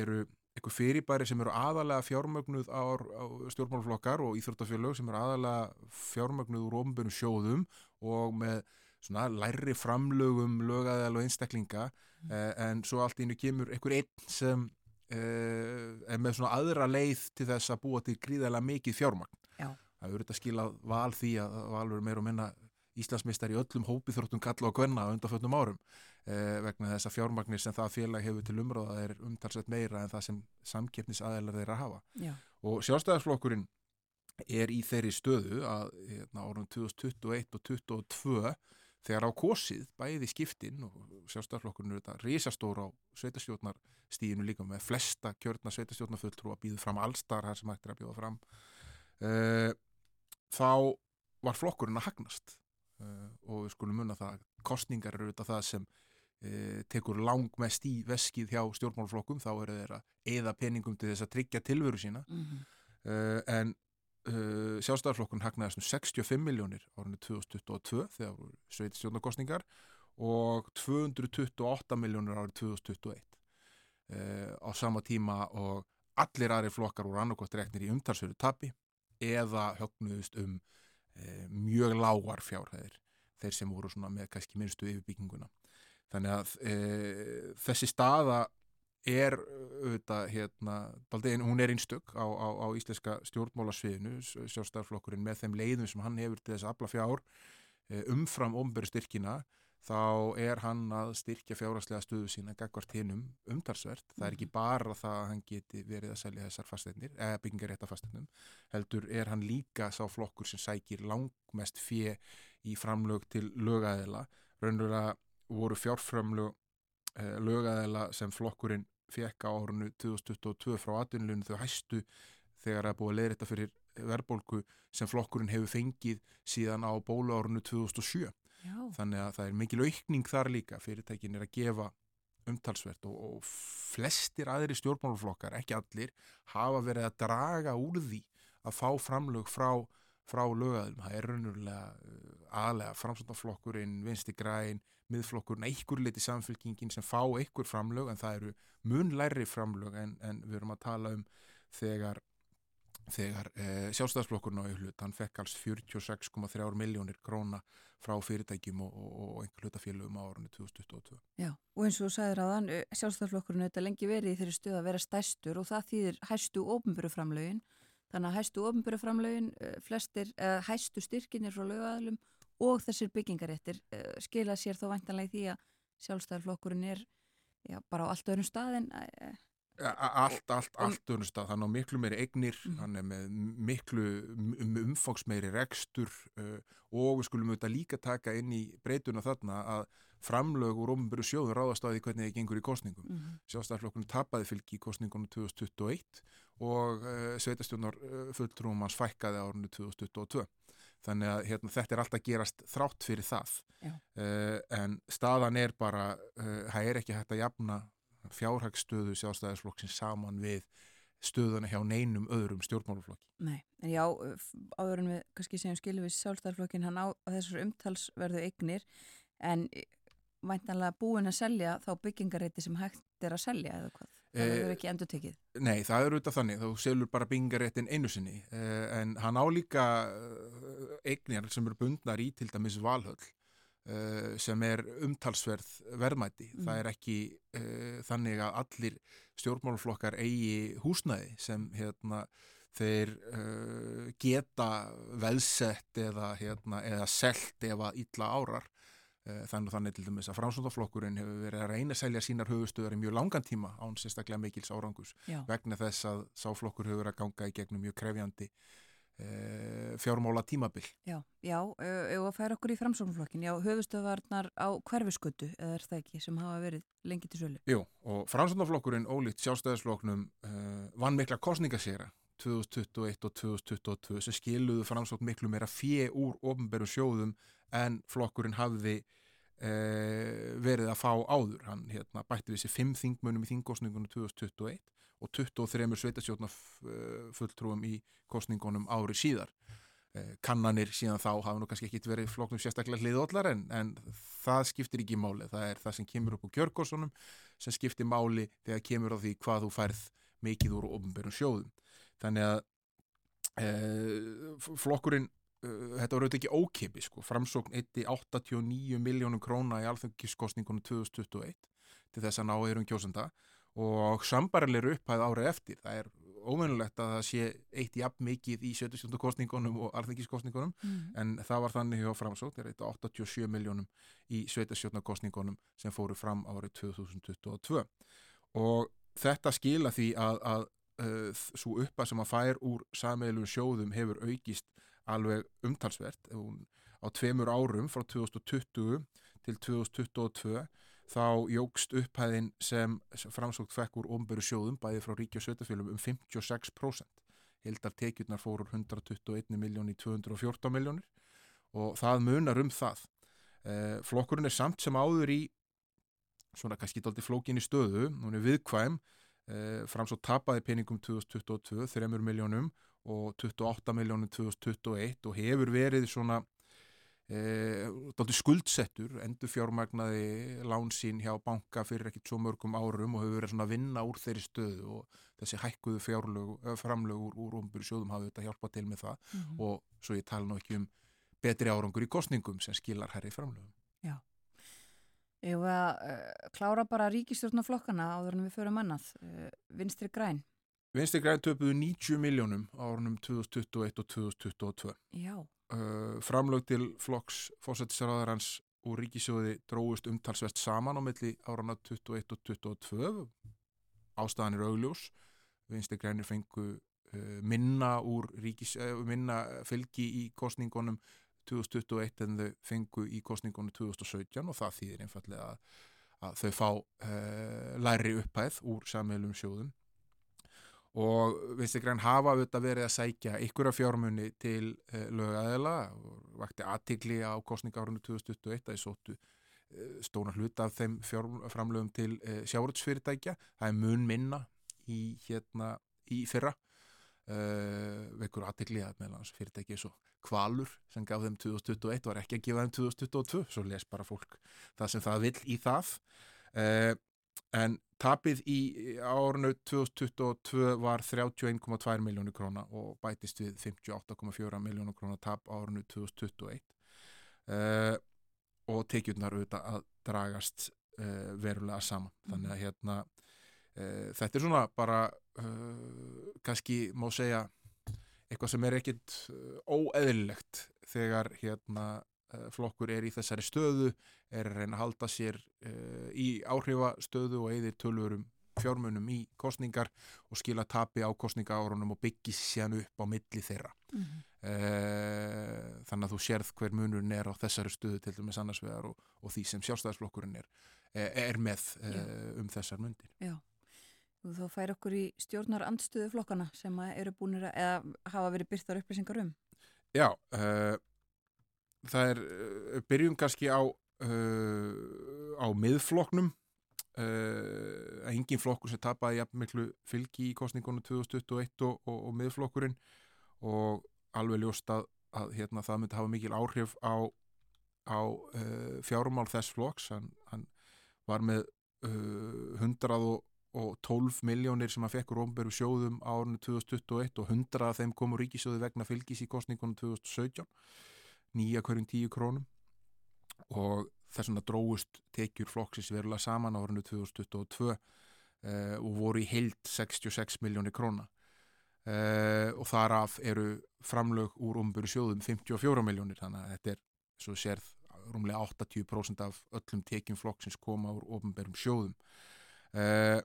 eru eitthvað fyrirbæri sem eru aðalega fjármögnuð á, á stjórnmálflokkar og íþróttafjölög sem eru aðalega fjármögnuð úr ofnbjörnum sjóðum og með svona lærri framlögum lögaðal og einstaklinga mm. eh, en svo allt ínu kemur einhver einn sem eh, er með svona aðra leið til þess að búa til gríðarlega mikið fjármagn það eru þetta skilað val því að valur meir og minna Íslandsmeistar í öllum hópiþróttum kalla og gvenna á undanfjöldnum árum. Eh, vegna þess að fjármagnir sem það félag hefur til umráða er umtalsett meira en það sem samkeppnisaðeilar þeirra hafa. Já. og sjálfstæðarsflokkurinn er í þeirri stöðu að hérna, árum 2021 og 2022 þegar á kosið bæði skiptin og sjálfstæðarflokkurinn eru þetta risastóra á sveitastjórnarstíðinu líka með flesta kjörna sveitastjórnarfulltrú að býðu fram allstar þar sem hægt er að bjóða fram. Uh, þá var flokkurinn að hagnast. Uh, og við skulum munna það kostningar eru þetta það sem uh, tekur langmest í veskið hjá stjórnmálflokkum, þá eru þeirra eða peningum til þess að tryggja tilveru sína. Mm -hmm. en sjálfstæðarflokkun hagnaðist um 65 miljónir árunni 2022 þegar voru sveiti stjórnarkostningar og 228 miljónir árið 2021 á sama tíma og allir aðri flokkar voru annarkvæmt reknir í umtalsveru tapi eða högnuðust um e, mjög lágar fjárhæðir þeir sem voru svona með kannski minnstu yfirbygginguna. Þannig að e, þessi staða er auðvitað hérna, daldegin, hún er einstök á, á, á íslenska stjórnmálasviðinu sjálfstæðarflokkurinn með þeim leiðum sem hann hefur til þess að afla fjár e, umfram omberi styrkina þá er hann að styrkja fjárhagslega stöðu sína gagvart hinnum umtalsvert. Það er ekki mhm. bara það að hann geti verið að selja þessar fasteignir, eða byggingarétta fasteignum, heldur er hann líka sá flokkur sem sækir langmest fjö í framlög til lögæðila. Raunverulega voru fjárframlög eh, lögæðila sem flokkurinn fekk á árunnu 2022 frá atvinnlunum þau hæstu þegar það búið að leiðrætta fyrir verðbólku sem flokkurinn hefur fengið síðan á bólu árunnu 2007. Já. þannig að það er mikil aukning þar líka fyrirtækin er að gefa umtalsvert og, og flestir aðri stjórnmáluflokkar, ekki allir hafa verið að draga úr því að fá framlög frá, frá lögaðum, það er raunverulega uh, aðlega framsöndaflokkurinn, vinsti græn miðflokkurinn, einhver liti samfélkingin sem fá einhver framlög en það eru munlæri framlög en, en við erum að tala um þegar þegar eh, sjálfstæðsflokkurinn á auðlut, hann fekk alls 46,3 miljónir króna frá fyrirtækjum og, og, og einhver hlutafélugum á árunni 2022. Já, og eins og sagður að hann, sjálfstæðsflokkurinn hefur lengi verið í þeirri stuð að vera stæstur og það þýðir hæstu ofnbjöruframlögin, þannig að hæstu ofnbjöruframlögin, flestir, eh, hæstu styrkinir frá lögaðalum og þessir byggingaréttir eh, skila sér þó vantanlega því að sjálfstæðsflokkurinn er já, bara á allt öðrum staðin að eh, Allt, allt, allt unnstað, hann á miklu meiri eignir, mm. hann er með miklu umfangsmeiri rekstur uh, og við skulum auðvitað líka taka inn í breytuna þarna að framlög og rómumburu sjóður ráðast á því hvernig það gengur í kostningum. Mm. Sjálfstæðarflokkurinn tapaði fylgi í kostningunum 2021 og uh, sveitastjónar uh, fulltrúum hans fækkaði árunni 2022. Þannig að hérna, þetta er alltaf gerast þrátt fyrir það. Uh, en staðan er bara, uh, það er ekki hægt að jafna fjárhagstöðu sjálfstæðisflokksins saman við stöðuna hjá neinum öðrum stjórnmáluflokki. Nei, en já, áður en við kannski segjum skilum við sjálfstæðisflokkin hann á þessar umtalsverðu eignir en væntanlega búin að selja þá byggingareiti sem hægt er að selja eða hvað? Það verður ekki endur tekið? Nei, það er auðvitað þannig, þá selur bara byggingareitin einu sinni en hann á líka eignir sem eru bundnar í til dæmis valhöll sem er umtalsverð verðmæti. Mm. Það er ekki uh, þannig að allir stjórnmáluflokkar eigi húsnæði sem hérna, þeir uh, geta velsett eða, hérna, eða selt ef að illa árar. Þannig, þannig til dæmis að fránsóndaflokkurinn hefur verið að reyna að selja sínar höfustöðar í mjög langan tíma án sérstaklega mikils árangus Já. vegna þess að sáflokkur hefur að ganga í gegnum mjög krefjandi fjármála tímabil. Já, já, ef að færa okkur í framsóknflokkin, já, höfustöðvarnar á hverfiskötu, eða er það ekki, sem hafa verið lengi til sölu? Jú, og framsóknarflokkurinn ólíkt sjálfstæðisflokknum uh, vann mikla kostningasýra 2021 og 2022 sem skiluðu framsókn miklu meira fjö úr ofnberu sjóðum en flokkurinn hafði uh, verið að fá áður. Hann hérna, bætti við sér fimm þingmönum í þingkostningunum 2021 og 23 sveitasjóðna fulltrúum í kostningunum ári síðar. Eh, kannanir síðan þá hafa nú kannski ekki verið floknum sérstaklega hliðollar en, en það skiptir ekki máli. Það er það sem kemur upp úr kjörgósunum sem skiptir máli þegar kemur á því hvað þú færð mikið úr ofnbjörnum sjóðum. Þannig að e, flokkurinn, e, þetta voru auðvitað ekki ókipi sko, framsókn 1,89 miljónum króna í alþengiskostningunum 2021 til þess að ná erum kjósenda og sambarilegur upphæð árið eftir. Það er óvinnulegt að það sé eitt jafn mikið í 70. kostningunum og alþengiskostningunum mm. en það var þannig hjá framsótt, það er eitt 87 miljónum í 70. kostningunum sem fóru fram árið 2022 og þetta skila því að, að uh, svo uppa sem að fær úr sammeilum sjóðum hefur aukist alveg umtalsvert á tveimur árum frá 2020 til 2022 þá jógst upphæðin sem framsókt fekk úr omböru sjóðum bæði frá ríkja sötafélum um 56%. Hildar tekjurnar fórur 121 miljón í 214 miljónir og það munar um það. Eh, flokkurinn er samt sem áður í svona kannski daldi flókin í stöðu, hún er viðkvæm, eh, framsókt tapaði peningum 2022, 3 miljónum og 28 miljónum 2021 og hefur verið svona Eh, skuldsettur, endur fjármagnaði lánsín hjá banka fyrir ekkert svo mörgum árum og hefur verið að vinna úr þeirri stöðu og þessi hækkuðu fjárlög, framlög úr, úr umbyrju sjóðum hafi þetta hjálpað til með það mm -hmm. og svo ég tala nú ekki um betri árangur í kostningum sem skilar herri framlögum. Já, ég var að uh, klára bara ríkistjórnaflokkana áður en við förum annað, uh, Vinstri Græn. Vinstri Græn töpuðu 90 miljónum árunum 2021 og 2022. Já uh, framlög til flokks fósættisraðarans úr ríkisjóði dróðust umtalsvert saman á milli árana 21 og 22 ástæðan er augljós. Vinstir grænir fengu uh, minna úr ríkis, uh, minna fylgi í kostningunum 2021 en þau fengu í kostningunum 2017 og það þýðir einfallega að, að þau fá uh, læri upphæð úr sammeilum sjóðum og Vinstri Græn hafa auðvitað verið að sækja ykkur af fjármunni til uh, lögæðila og vakti aðtikli á kostningárunni 2021 að ég sóttu uh, stóna hlut af þeim framlögum til uh, sjárutsfyrirtækja það er mun minna í, hérna, í fyrra. Vekkur aðtikli að meðal hans fyrirtæki svo kvalur sem gaf þeim 2021 var ekki að gefa þeim 2022 svo les bara fólk það sem það vil í það en tapið í árinu 2022 var 31,2 miljónu króna og bætist við 58,4 miljónu króna tap árinu 2021 uh, og tekjurnar auðvitað að dragast uh, verulega saman mm. þannig að hérna uh, þetta er svona bara uh, kannski má segja eitthvað sem er ekkit óeðlilegt þegar hérna flokkur er í þessari stöðu er að reyna að halda sér uh, í áhrifastöðu og eðir tölvurum fjármunum í kostningar og skila tapi á kostningaárunum og byggja sér upp á milli þeirra. Mm -hmm. uh, þannig að þú sérð hver munurinn er á þessari stöðu til dæmis annarsvegar og, og því sem sjálfstæðisflokkurinn er, er með uh, um þessar mundir. Já. Og þá fær okkur í stjórnar andstöðu flokkana sem eru búinir að hafa verið byrtar upplýsingar um. Já, það er byrjum kannski á uh, á miðfloknum uh, engin flokkur sem tapaði jafn miklu fylgi í kostningunum 2021 og, og, og miðflokkurinn. Og alveg ljóst að, að hérna, það myndi hafa mikil áhrif á, á uh, fjármál þess flokks. Hann, hann var með 112 miljónir sem hann fekk úr ofnbæru sjóðum árunni 2021 og 100 af þeim komu ríkisjóði vegna fylgis í kostningunum 2017 nýja hverjum 10 krónum. Og þess vegna dróðust tekjur flokksins verulega saman á árinu 2022 uh, og voru í heild 66 miljónir króna. Uh, og þaraf eru framlög úr umbyrju sjóðum 54 miljónir þannig að þetta er, svo sérð, rúmlega 80% af öllum tekjum flokksins koma úr umbyrjum sjóðum. Uh,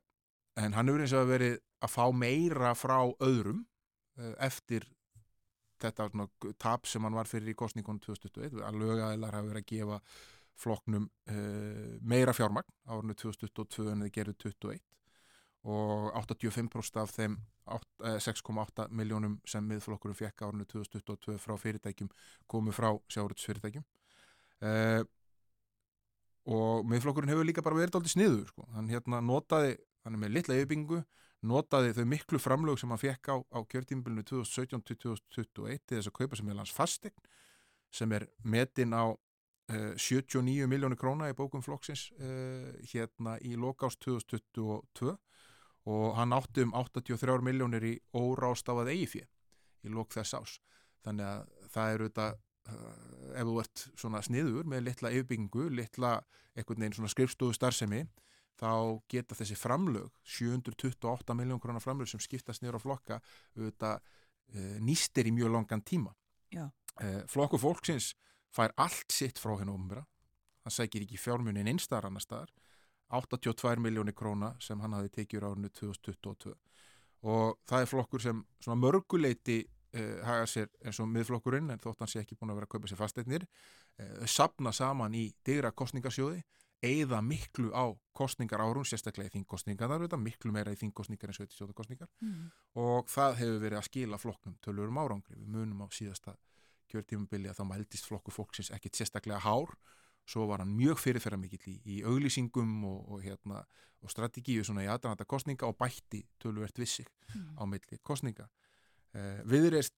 en hann hefur eins og verið að fá meira frá öðrum eftir þetta tap sem hann var fyrir í kostningunum 2021 að lögæðilar hafi verið að gefa flokknum uh, meira fjármagn árunni 2022 en þið gerðu 21 og 85% af þeim eh, 6,8 miljónum sem miðflokkurum fekk árunni 2022 frá fyrirtækjum komu frá sjáuröldsfyrirtækjum uh, og miðflokkurinn hefur líka bara verið aldrei sniður sko. hann hérna notaði, hann er með litla yfirbyggingu notaði þau miklu framlög sem hann fekk á, á kjörtímbilinu 2017-2021 til þess að kaupa sem er hans fastegn sem er metin á uh, 79 miljónu króna í bókum flokksins uh, hérna í lokást 2022 og hann átti um 83 miljónir í órástafað eigifið í lok þess ás þannig að það eru þetta uh, ef þú ert svona sniður með litla yfirbyggingu, litla einhvern veginn svona skrifstofu starfsemi þá geta þessi framlög 728 miljón krónar framlög sem skiptast á flokka auðvitað uh, nýstir í mjög langan tíma. Já. uh, flokku fólksins fær allt sitt frá hennu ofnbæra hann sækir ekki fjármunin einstar annar staðar. 82 miljónir króna sem hann hafi tekið árinu 2022 og það er flokkur sem svona mörguleiti Uh, haga sér eins og miðflokkurinn en þótt hann sé ekki búin að vera að kaupa sér fasteignir uh, sapna saman í digra kostningasjóði eigða miklu á kostningar árum, sérstaklega í þingkostningar þar miklu meira í þingkostningar en 77 kostningar Mm. og það hefur verið að skila flokknum tölur um árangri, við munum á síðasta kjörtímubili að þá mældist flokku fólksins ekkit sérstaklega hár svo var hann mjög fyrirferða mikill í, í auglýsingum og, og, hérna, og strategíu svona í aðranata kostninga og bætti töluvert vissig Mm. á milli kostninga eh, Viðreist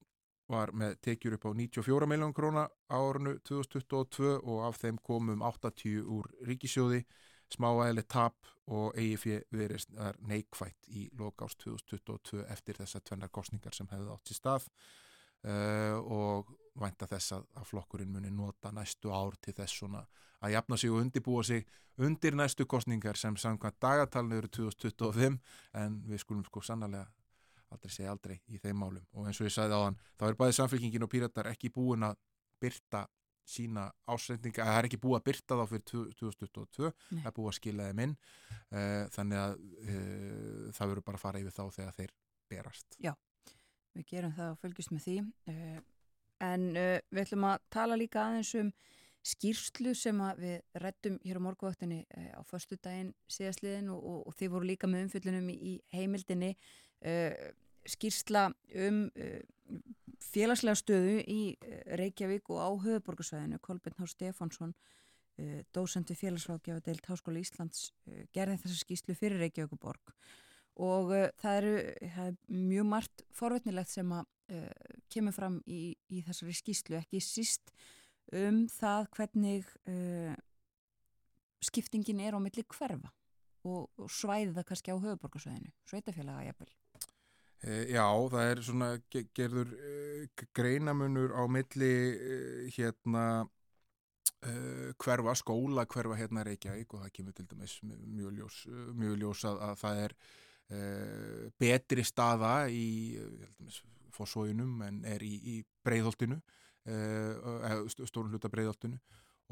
var með tekjur upp á 94 miljón króna á árunu 2022 og af þeim komum 80 úr ríkisjóði smáæðileg tap og EIF Viðreist er neikvætt í lokást 2022 eftir þessar tvennar kostningar sem hefði átt sér stað uh, og vænta þess að, að flokkurinn muni nota næstu ár til þess svona að jafna sig og undibúa sig undir næstu kostningar sem samkvæmt dagatalinu eru 2025 en við skulum sko sannlega aldrei segja aldrei í þeim málum og eins og ég sagði á hann, þá er bæði samfélkingin og píratar ekki búin að byrta sína ásreitninga, það er ekki búið að byrta þá fyrir 2022, Nei. það er búið að skila þeim inn uh, þannig að uh, það verður bara að fara yfir þá þegar þeir berast. Við gerum það og fölgjumst með því. Uh, en við ætlum að tala líka aðeins um skýrslu sem við rættum hér á morguvaktinni uh, á förstu daginn síðastliðin og, og, og þið voru líka með umfyllunum í, í heimildinni. Skýrsla um uh, félagslega stöðu í uh, Reykjavík og á höfuborgarsvæðinu. Kolbjörn Hár Stefánsson, uh, dósend við félagsrákjafa deilt Háskóla Íslands, gerði þessa skýrslu fyrir Reykjavíkuborg og það, eru, það er mjög margt forvetnilegt sem að kemur fram í, í þessari skýslu, ekki síst um það hvernig uh, skiptingin er á milli hverfa og, og svæði það kannski á höfuborgarsvæðinu, sveitafélaga jafnvel. E, já, það er svona ge gerður e, greinamunur á milli e, hérna hverfa, skóla hverfa hérna Reykjavík og það kemur til dæmis mjög ljós, mjög ljós að, að það er betri staða í fórsóinum en er í, í breyðholtinu stórun hluta breyðholtinu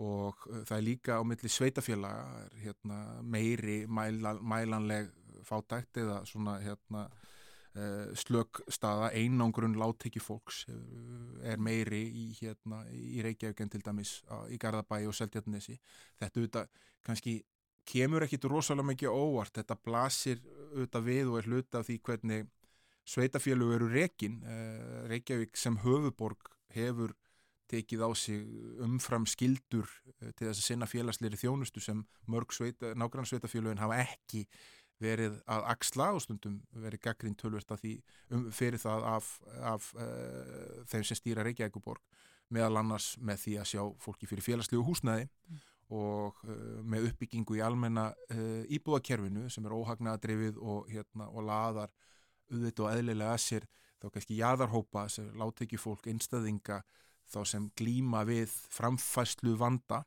og það er líka á milli sveitafélaga hérna, meiri mæla, mælanleg fátækt eða svona hérna slök staða, einangrun láttekki fólks uh, er meiri í, hérna, í Reykjavík en til dæmis í Garðabæi og Seltjarnesi þetta auðvitað kannski kemur ekkit rosalega mikið óvart. Þetta blasir auðvitað við og er hluta af því hvernig sveitafélög eru rekin. Uh, Reykjavík sem höfuborg hefur tekið á sig umfram skildur til þess að sinna félagsleiri þjónustu sem mörg sveita, nágrann sveitafélögin hafa ekki verið að axla og stundum verið gaggrín tölvert að því um, fyrir það af, af uh, þeim sem stýra Reykjavíkuborg meðal annars með því að sjá fólki fyrir félagslegu húsnæði Mm. og uh, með uppbyggingu í almenna uh, íbúðakerfinu sem er óhagnaðadrifið og, hérna, og laðar auðvitað og eðlilega að sér þá kannski jaðarhópa sem láttekju fólk einstæðinga þá sem glíma við framfæslu vanda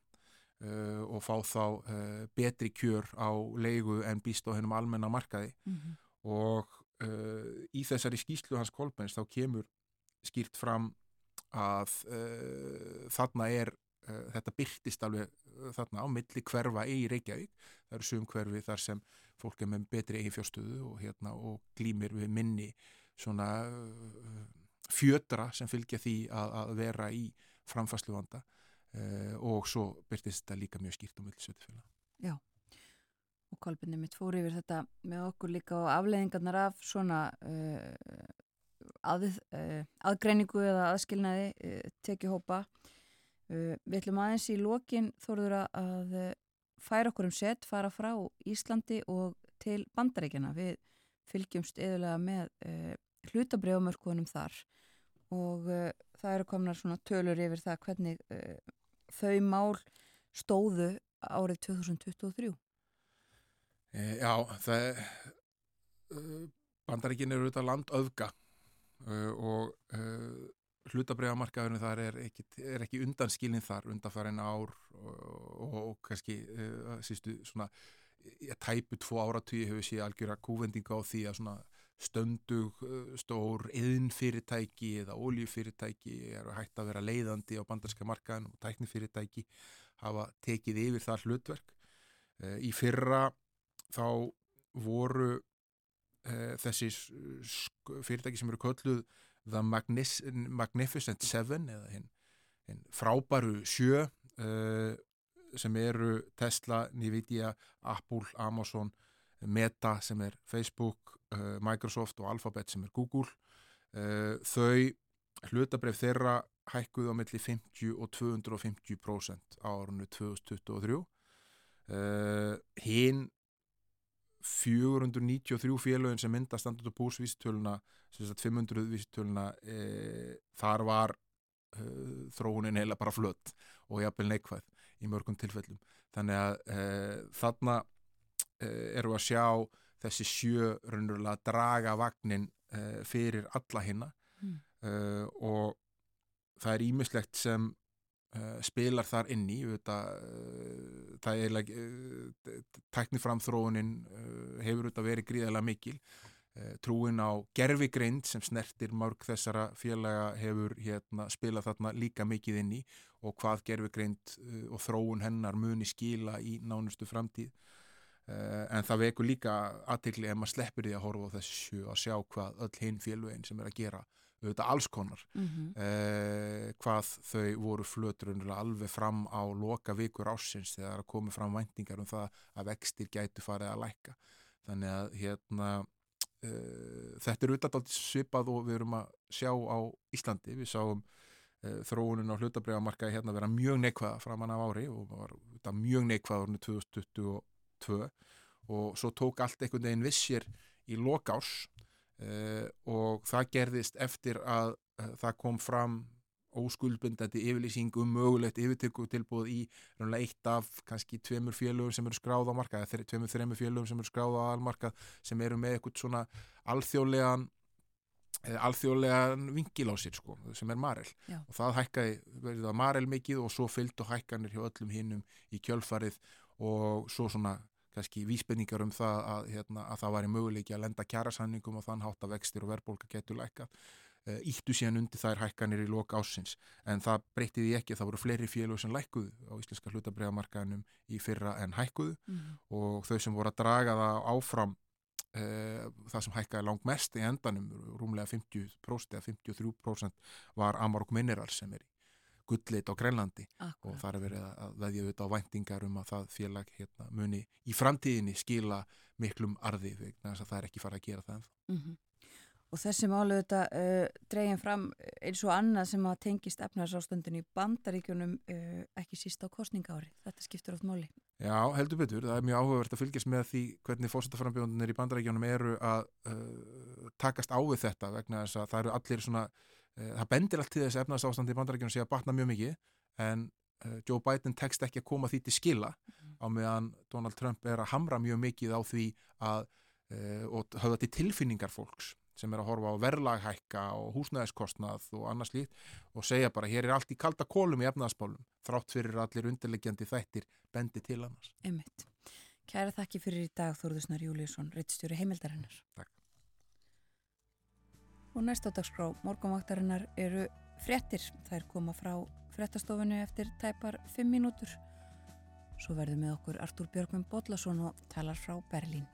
Uh, og fá þá uh, betri kjör á leigu en býst á hennum almenna markaði. Mm -hmm. og uh, í þessari skýslu hans Kolbens þá kemur skýrt fram að þarna er þetta byrtist alveg þarna á milli hverfa í Reykjavík. Það eru sum hverfi þar sem fólk er með betri eigin fjárstöðu og, hérna, og glýmir við minni svona fjötra sem fylgja því að, að vera í framfæslu vanda uh, og svo byrtist þetta líka mjög skýrt á millisveitufélag. Já, og kolbinni mitt fór yfir þetta með okkur líka og afleðingarnar af svona uh, að, uh, aðgreiningu eða aðskilnaði tekihópa. Við ætlum aðeins í lokin þóruður að færa okkur um set, fara frá Íslandi og til bandaríkjana. Við fylgjumst yfirlega með hlutabrjámörkunum þar og uh, það eru komnar svona tölur yfir það hvernig uh, þau mál stóðu árið 2023. E, já, það uh, bandaríkin eru auðvitað land öfga uh, og uh, hlutabræðamarkaðurinn þar er ekki, er ekki undanskilin þar undanfærin ár og, og, og kannski uh, sístu svona tæpu tvo áratvíi hefur sé algjör að kúvendinga á því að svona stöndug uh, stór yðnfyrirtæki eða oljufyrirtæki eru hægt að vera leiðandi á bandarska markaðin og tæknifyrirtæki hafa tekið yfir það hlutverk. Uh, í fyrra þá voru uh, þessi fyrirtæki sem eru kölluð The Magnis Magnificent Seven eða hinn hin frábæru sjö uh, sem eru Tesla, Nvidia, Apple, Amazon, Meta sem er Facebook, Microsoft og Alphabet sem er Google. Uh, þau hlutabref þeirra hækkuðu á milli 50 og 250% á árunni 2023. Uh, hinn 493 félögin sem mynda standard og sagt 500 vístöluna, e, þar var e, þróunin heila bara flött og jafnvel neikvæð í mörgum tilfellum. Þannig að e, þarna eru að sjá þessi sjö raunverulega draga vagnin e, fyrir alla hinna. Mm. e, og það er ímislegt sem uh, spilar þar inn í. Uh, það er uh, tækniframþróunin uh, hefur verið gríðarlega mikil. Uh, trúin á gerfigreind sem snertir mörg þessara félaga hefur hérna, spilað þarna líka mikið inn í og hvað gerfigreind uh, og þróun hennar muni skila í nánustu framtíð. Uh, en það vekur líka aðtikli ef maður sleppur því að horfa á þessu að sjá hvað öll hinn félögin sem er að gera auðvitað alls konar. Mm -hmm. eh, hvað þau voru flötur alveg fram á loka vikur ásins þegar það komi fram væntingar um það að vextir gætu farið að lækka. Þannig að hérna eh, þetta er auðvitað svipað og við erum að sjá á Íslandi. Við sáum eh, þróunin á hlutabriðamarkaði hérna vera mjög neikvæða framan af ári og var mjög neikvæða árinu 2022 og svo tók allt einhvern veginn vissir í lokárs uh, og það gerðist eftir að uh, það kom fram óskuldbundandi yfirlýsing um mögulegt yfirtöku tilbúð í raunlega eitt af kannski tveimur félögum sem eru skráð á markað eða tveimur þreimur félögum sem eru skráð á almarkað sem eru með eitthvað svona alþjóðlegan eh, alþjóðlegan vingil á sér sko, sem er Marel Já. og það hækkaði verið að Marel mikið og svo fylgdu hækkanir hjá öllum hinnum í kjölfarið og svo svona kannski vísbendingar um það að, hérna, að það væri möguleiki að lenda kjærasanningum og þann hátt að vextir og verðbólka getur lækkað. Uh, íttu síðan undir þær hækkanir í lok ásins en það breytiði ekki, það voru fleiri félög sem lækkuðu á íslenska hlutabræðamarkaðinum í fyrra en hækkuðu. Mhm. og þau sem voru að draga það áfram uh, það sem hækkaði langt mest í endanum, rúmlega 50% eða 53% var Amarok Minerals sem er í gullit á Grænlandi og Akkurat. það er verið að- veðja auðvitað á væntingar um að það félag hérna, muni í framtíðinni skila miklum arði vegna þess að það er ekki farið að gera það ennþá. Mm Og þessi málu þetta uh, dregin fram eins og annað sem að tengist efnarsástundin í bandaríkjunum uh, ekki síst á kostningári. Þetta skiptur oft máli. Já, heldur betur, það er mjög áhugavert að fylgjast með því hvernig fórsetaframbjóðunir í bandarækjunum eru að uh, takast á við þetta vegna þess að það eru allir svona það bendir allt til þess að efnarsástandi í bandarækjunum sé að batna mjög mikið en uh, Joe Biden tekst ekki að koma því til skila á meðan Donald Trump er að hamra mjög mikið á því að uh, og höfða til tilfinningar fólks sem er að horfa á verðlaghækka og húsnæðiskostnað og annars lít og segja bara hér er allt í kalda kólum í efnaðspálum þrátt fyrir allir undirleggjandi þættir bendi til annars. Einmitt. Kæra þakki fyrir í dag Þórðusnar Júliusson, reittstjóri heimildarinnar. Takk. Og næst á dagskrá morgunvaktarinnar eru fréttir. Þær koma frá fréttastofunni eftir tæpar 5 mínútur. Svo verður með okkur Artúr Björgvin Bodlason og talar frá Berlín.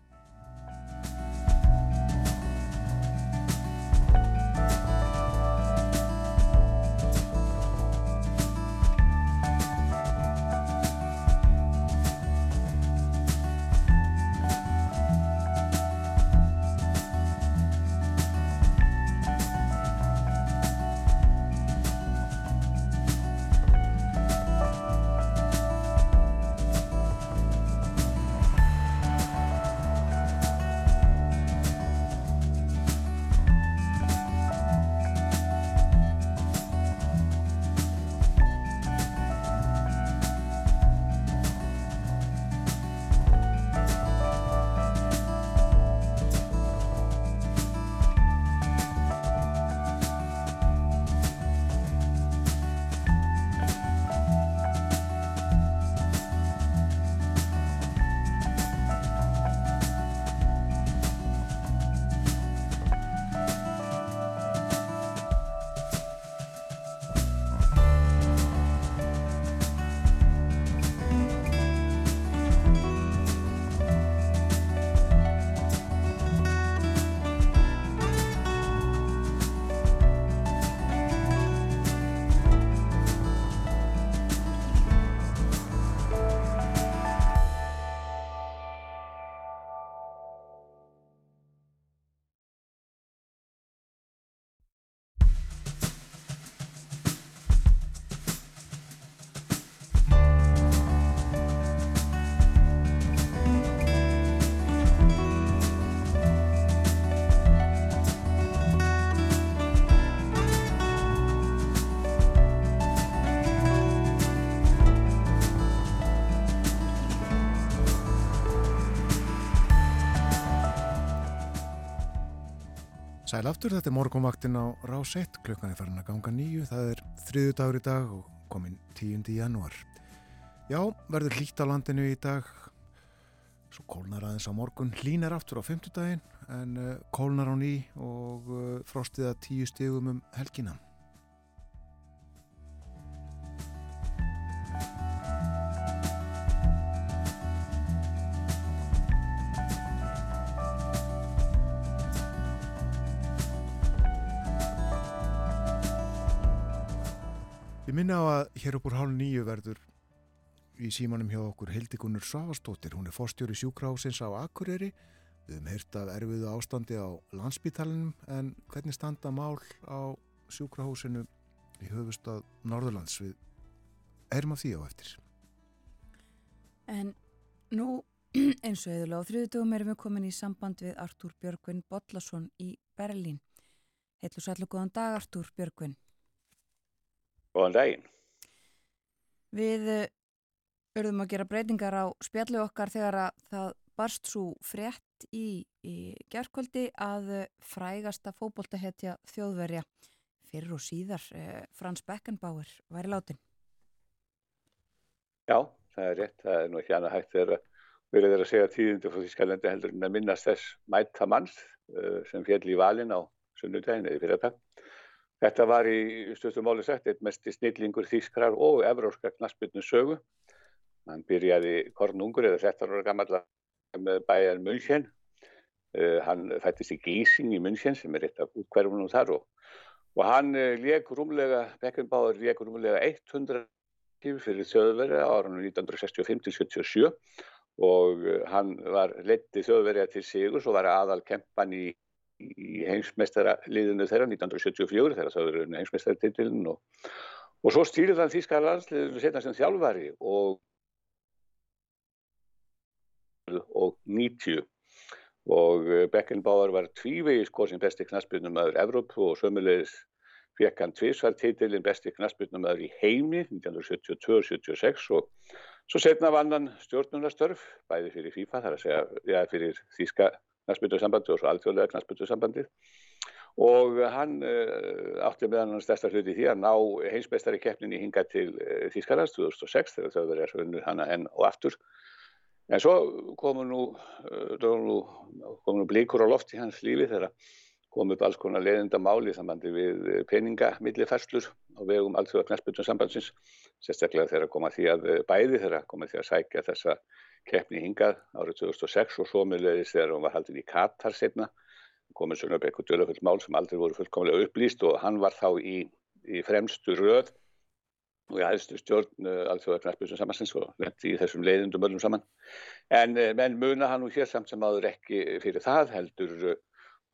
Sæl aftur, þetta er morgunvaktin á Rás 1, klukkan er farin að ganga nýju, það er þriðu dagur í dag og komin 10. janúar. Já, verður hlýtt á landinu í dag, svo kólnar aðeins á morgun, hlínar aftur á fymtudaginn en uh, kólnar á ný og uh, frostiða tíu stegum um helgina. Ég minna á að hér upp úr hálf nýju verður í símanum hjá okkur Hildigunnur Svavastóttir. Hún er fórstjóri sjúkrahásins á Akureyri. Við höfum heyrt af erfiðu ástandi á landsbítalinum en hvernig standa mál á sjúkrahásinu í höfustad Norðurlands við erum af því á eftir. En nú [CLEARS THROAT] eins og eðurlega á þriðutugum erum við komin í samband við Artúr Björgvin Bodlason í Berlín. Heitlu sællu góðan dag Artúr Björgvin. Góðan daginn. Við örðum að gera breytingar á spjallu okkar þegar að það barst svo frétt í, í gerðkvöldi að frægasta fókbóltahetja þjóðverja fyrir og síðar eh, Frans Beckenbauer væri látin. Já, það er rétt. Það er nú ekki annað hægt þegar verið þeirra að segja tíðindi frá Þískalandi heldur en að minnast þess mæta manns uh, sem fjall í valin á sunnudagin eða fyrir þetta. Þetta var í stöðstum máli sagt eitt mest snillingur þýskrar og evróskar knaspinu sögu. Hann byrjaði kornungur eða 13 ára gammal með bæjar München. Uh, hann fættist í Gísing í München sem er eitt af útkverfunum þar og, og hann uh, leik rúmlega, Beckenbauer leik rúmlega 100 fyrir þjóðverja á árunum 1965-77 og uh, hann var letið þjóðverja til sigur og var aðal kempan í í heimsmeistaraliðinu þeirra 1974 þegar það verið heimsmeistartitilin og, og svo stýrið hann þýska landsliðinu setna sem þjálfari og og 90 og Beckenbauer var tvívegi sko sem besti knaspbyrnum aður Evrópu og sömulegis fekk hann tvísvar titilin besti knaspbyrnum aður í heimi 1972-76 og svo setna vann hann stjórnunarstörf bæði fyrir FIFA þar að segja ja, fyrir þýska knastbyrjusambandi og svo alþjóðlega knastbyrjusambandi og hann uh, átti meðan hann stærsta hluti því að ná heimsmeistari keppninni hinga til uh, Þýskalands 2006 þegar þau verið að unnu hana enn og aftur. En svo komu nú, uh, komu nú blíkur á loft í hans lífi þegar kom upp alls konar leðinda máli sambandi við peningamillifærslur á vegum alþjóða knastbyrjusambandsins sérstaklega þegar koma því að bæði þegar koma því að sækja þessa keppni hingað árið 2006 og svo meðlegis þegar hún var haldin í Katar setna komið svona upp eitthvað döluföld mál sem aldrei voru fullkomlega upplýst og hann var þá í, í fremstu röð og í aðstu stjórn uh, alþjóða knarpjusum samansins og lendi í þessum leiðindum öllum saman. En uh, menn muna hann nú hér samt sem aður ekki fyrir það heldur uh,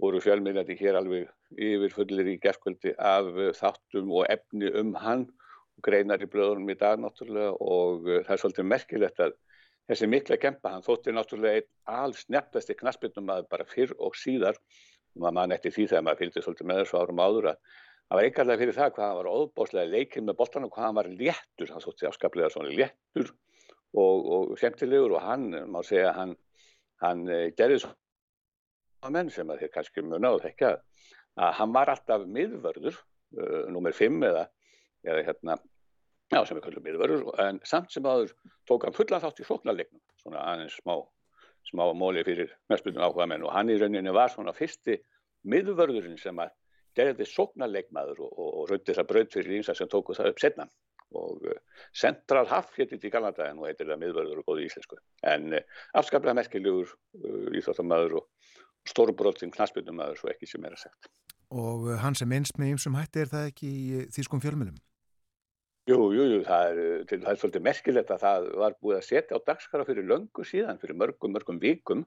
voru fjölmiðlandi hér alveg yfir fullir í gerðkvöldi af þáttum og efni um hann og greinar í blöðunum í dag náttúrulega og það er svolítið merkilegt að þessi mikla kempa, hann þótti náttúrulega einn alls nefnasti knaspinum að bara fyrr og síðar, maður mann eftir því þegar maður fylgdi svolítið með þessu árum áður að það var einhverlega fyrir það hvað hann var óbáslega leikinn með boltan og hvað hann var léttur, hann þótti afskaplega svona léttur og, og semtilegur og hann, má segja, hann, hann eh, gerði svona menn sem að þér kannski muna og þekka að hann var alltaf miðvörður, uh, nummer 5 eða, eða hérna Já, sem við kallum miðvörður, en samt sem aður tók hann fulla þátt í sóknarleiknum, svona aðeins smá, smá móli fyrir mestbyrjum áhuga menn og hann í rauninni var svona fyrsti miðvörðurinn sem að gerði sóknarleikmaður og, og, og raundi það bröð fyrir ímsa sem tóku það upp setna og uh, Central Half hétti þetta í galanda en nú heitir það miðvörður og góði íslensku, en uh, afskaplega merkilegur uh, íþróttamæður og stórbrotting knastbyrjumæður svo ekki sem er að sagt. Og hann sem einst með ymsum hætti er það ekki í þýskum fjölmjölum? Jú, jú, jú, það er, til, það er svolítið merkilegt að það var búið að setja á dagskara fyrir löngu síðan, fyrir mörgum, mörgum vikum.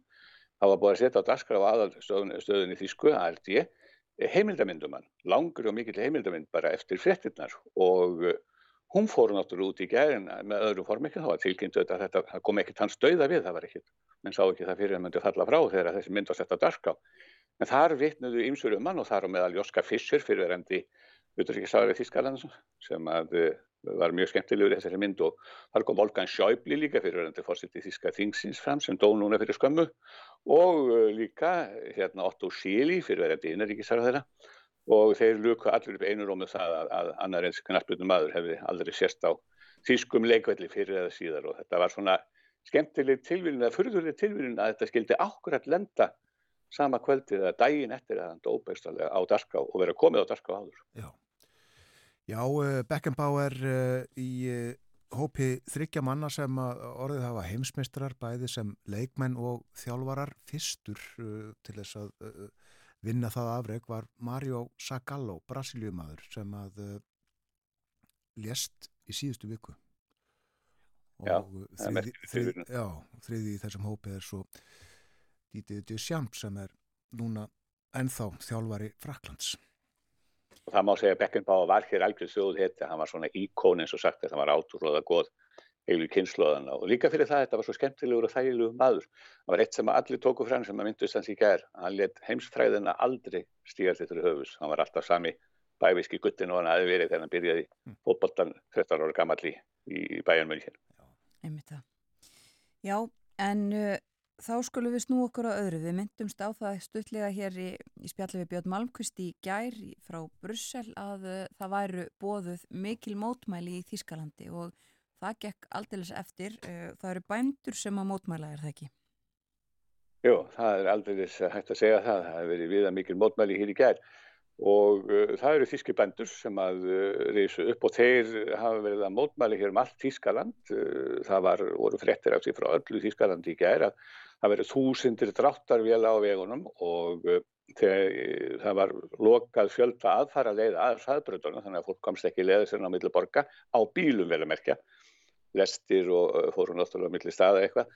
Það var búið að setja á dagskara á aðalstöðunni Þísku, ARD, heimildamindumann, langur og mikill heimildamind bara eftir frettinnar og hún fór náttúrulega út í gæðin með öðru formikið, það var tilkynnt að þetta það kom ekkert hans dauða við, það var ekkert, menn sá ekki það fyrir að myndi falla frá þegar þessi mynd var sett á dagskara. En þar vitnuðu ímsur um hann og þar á meðal Joska Fischer fyrirverandi utryggisagari Þískaland sem að var mjög skemmtilegur í þessari mynd og þar kom Volkan Schäuble líka fyrir verðandi fórsitt í Þíska Þingsins fram sem dó núna fyrir skömmu. Og uh, líka hérna Otto Schiele fyrir verðandi innaríkisar þeirra og þeir luka allir upp einur um það að, að annar eins knasputnum maður hefði aldrei sérst á þýskum leikvelli fyrir eða síðar. Og þetta var svona skemmtileg tilvílin eða fyrðuleg tilvílin að þetta skildi ákvæmt lenda sama kvöldið eða daginn eftir að hann dópeistarlega á Darká og vera komið á Darká áður. Já, Já uh, Beckenbauer uh, í uh, hópi þryggja manna sem orðið hafa heimsmeistrar bæði sem leikmenn og þjálfarar fyrstur til þess að vinna það afreg var Mario Zagallo, brasiljumæður sem að lést í síðustu viku. Og þriði, þriði, já, þriði í þessum hópi er svo Dítið Duchamp sem er núna ennþá þjálfari Fraklands og það má segja að Beckenbauer var hér algjörð þjóð hétti, hann var svona íkón eins og sagt að það var átrúlega góð heilu kynnslóðana og líka fyrir það þetta var svo skemmtilegur og þægilegur maður. Það var eitt sem allir tóku fram sem að myndust hans í gær. Hann let heimsfræðina aldrei stíga þetta höfus, hann var alltaf sami bæviski guttin og hann aðeins verið þegar hann byrjaði mm. fótboltan 13 ára gammalli í, í bæjanmöli hér Já, en uh, Þá skulum við snú okkur á öðru. Við myndumst á það stuttlega hér í, í spjallu við Björn Malmqvist í gær frá Brussel að uh, það væru bóðuð mikil mótmæli í Þískalandi og það gekk aldeilis eftir. Uh, það eru bændur sem að mótmæla er það ekki? Jú, það er aldeilis hægt að segja það. Það hefur verið viða mikil mótmæli hér í gær og uh, það eru þíski bændur sem að uh, reysu upp og þeir hafa verið að mótmæli hér um allt Þískaland. Uh, það var, voru frettir af því frá öllu Þískalandi í gær að það verið þúsindir dráttarvela á vegunum og þegar, það var lokað fjölda aðfara leiða að hraðbröðunum þannig að fólk komst ekki leiða sér á milli borga á bílum vel að merkja lestir og fórum náttúrulega á milli staða eitthvað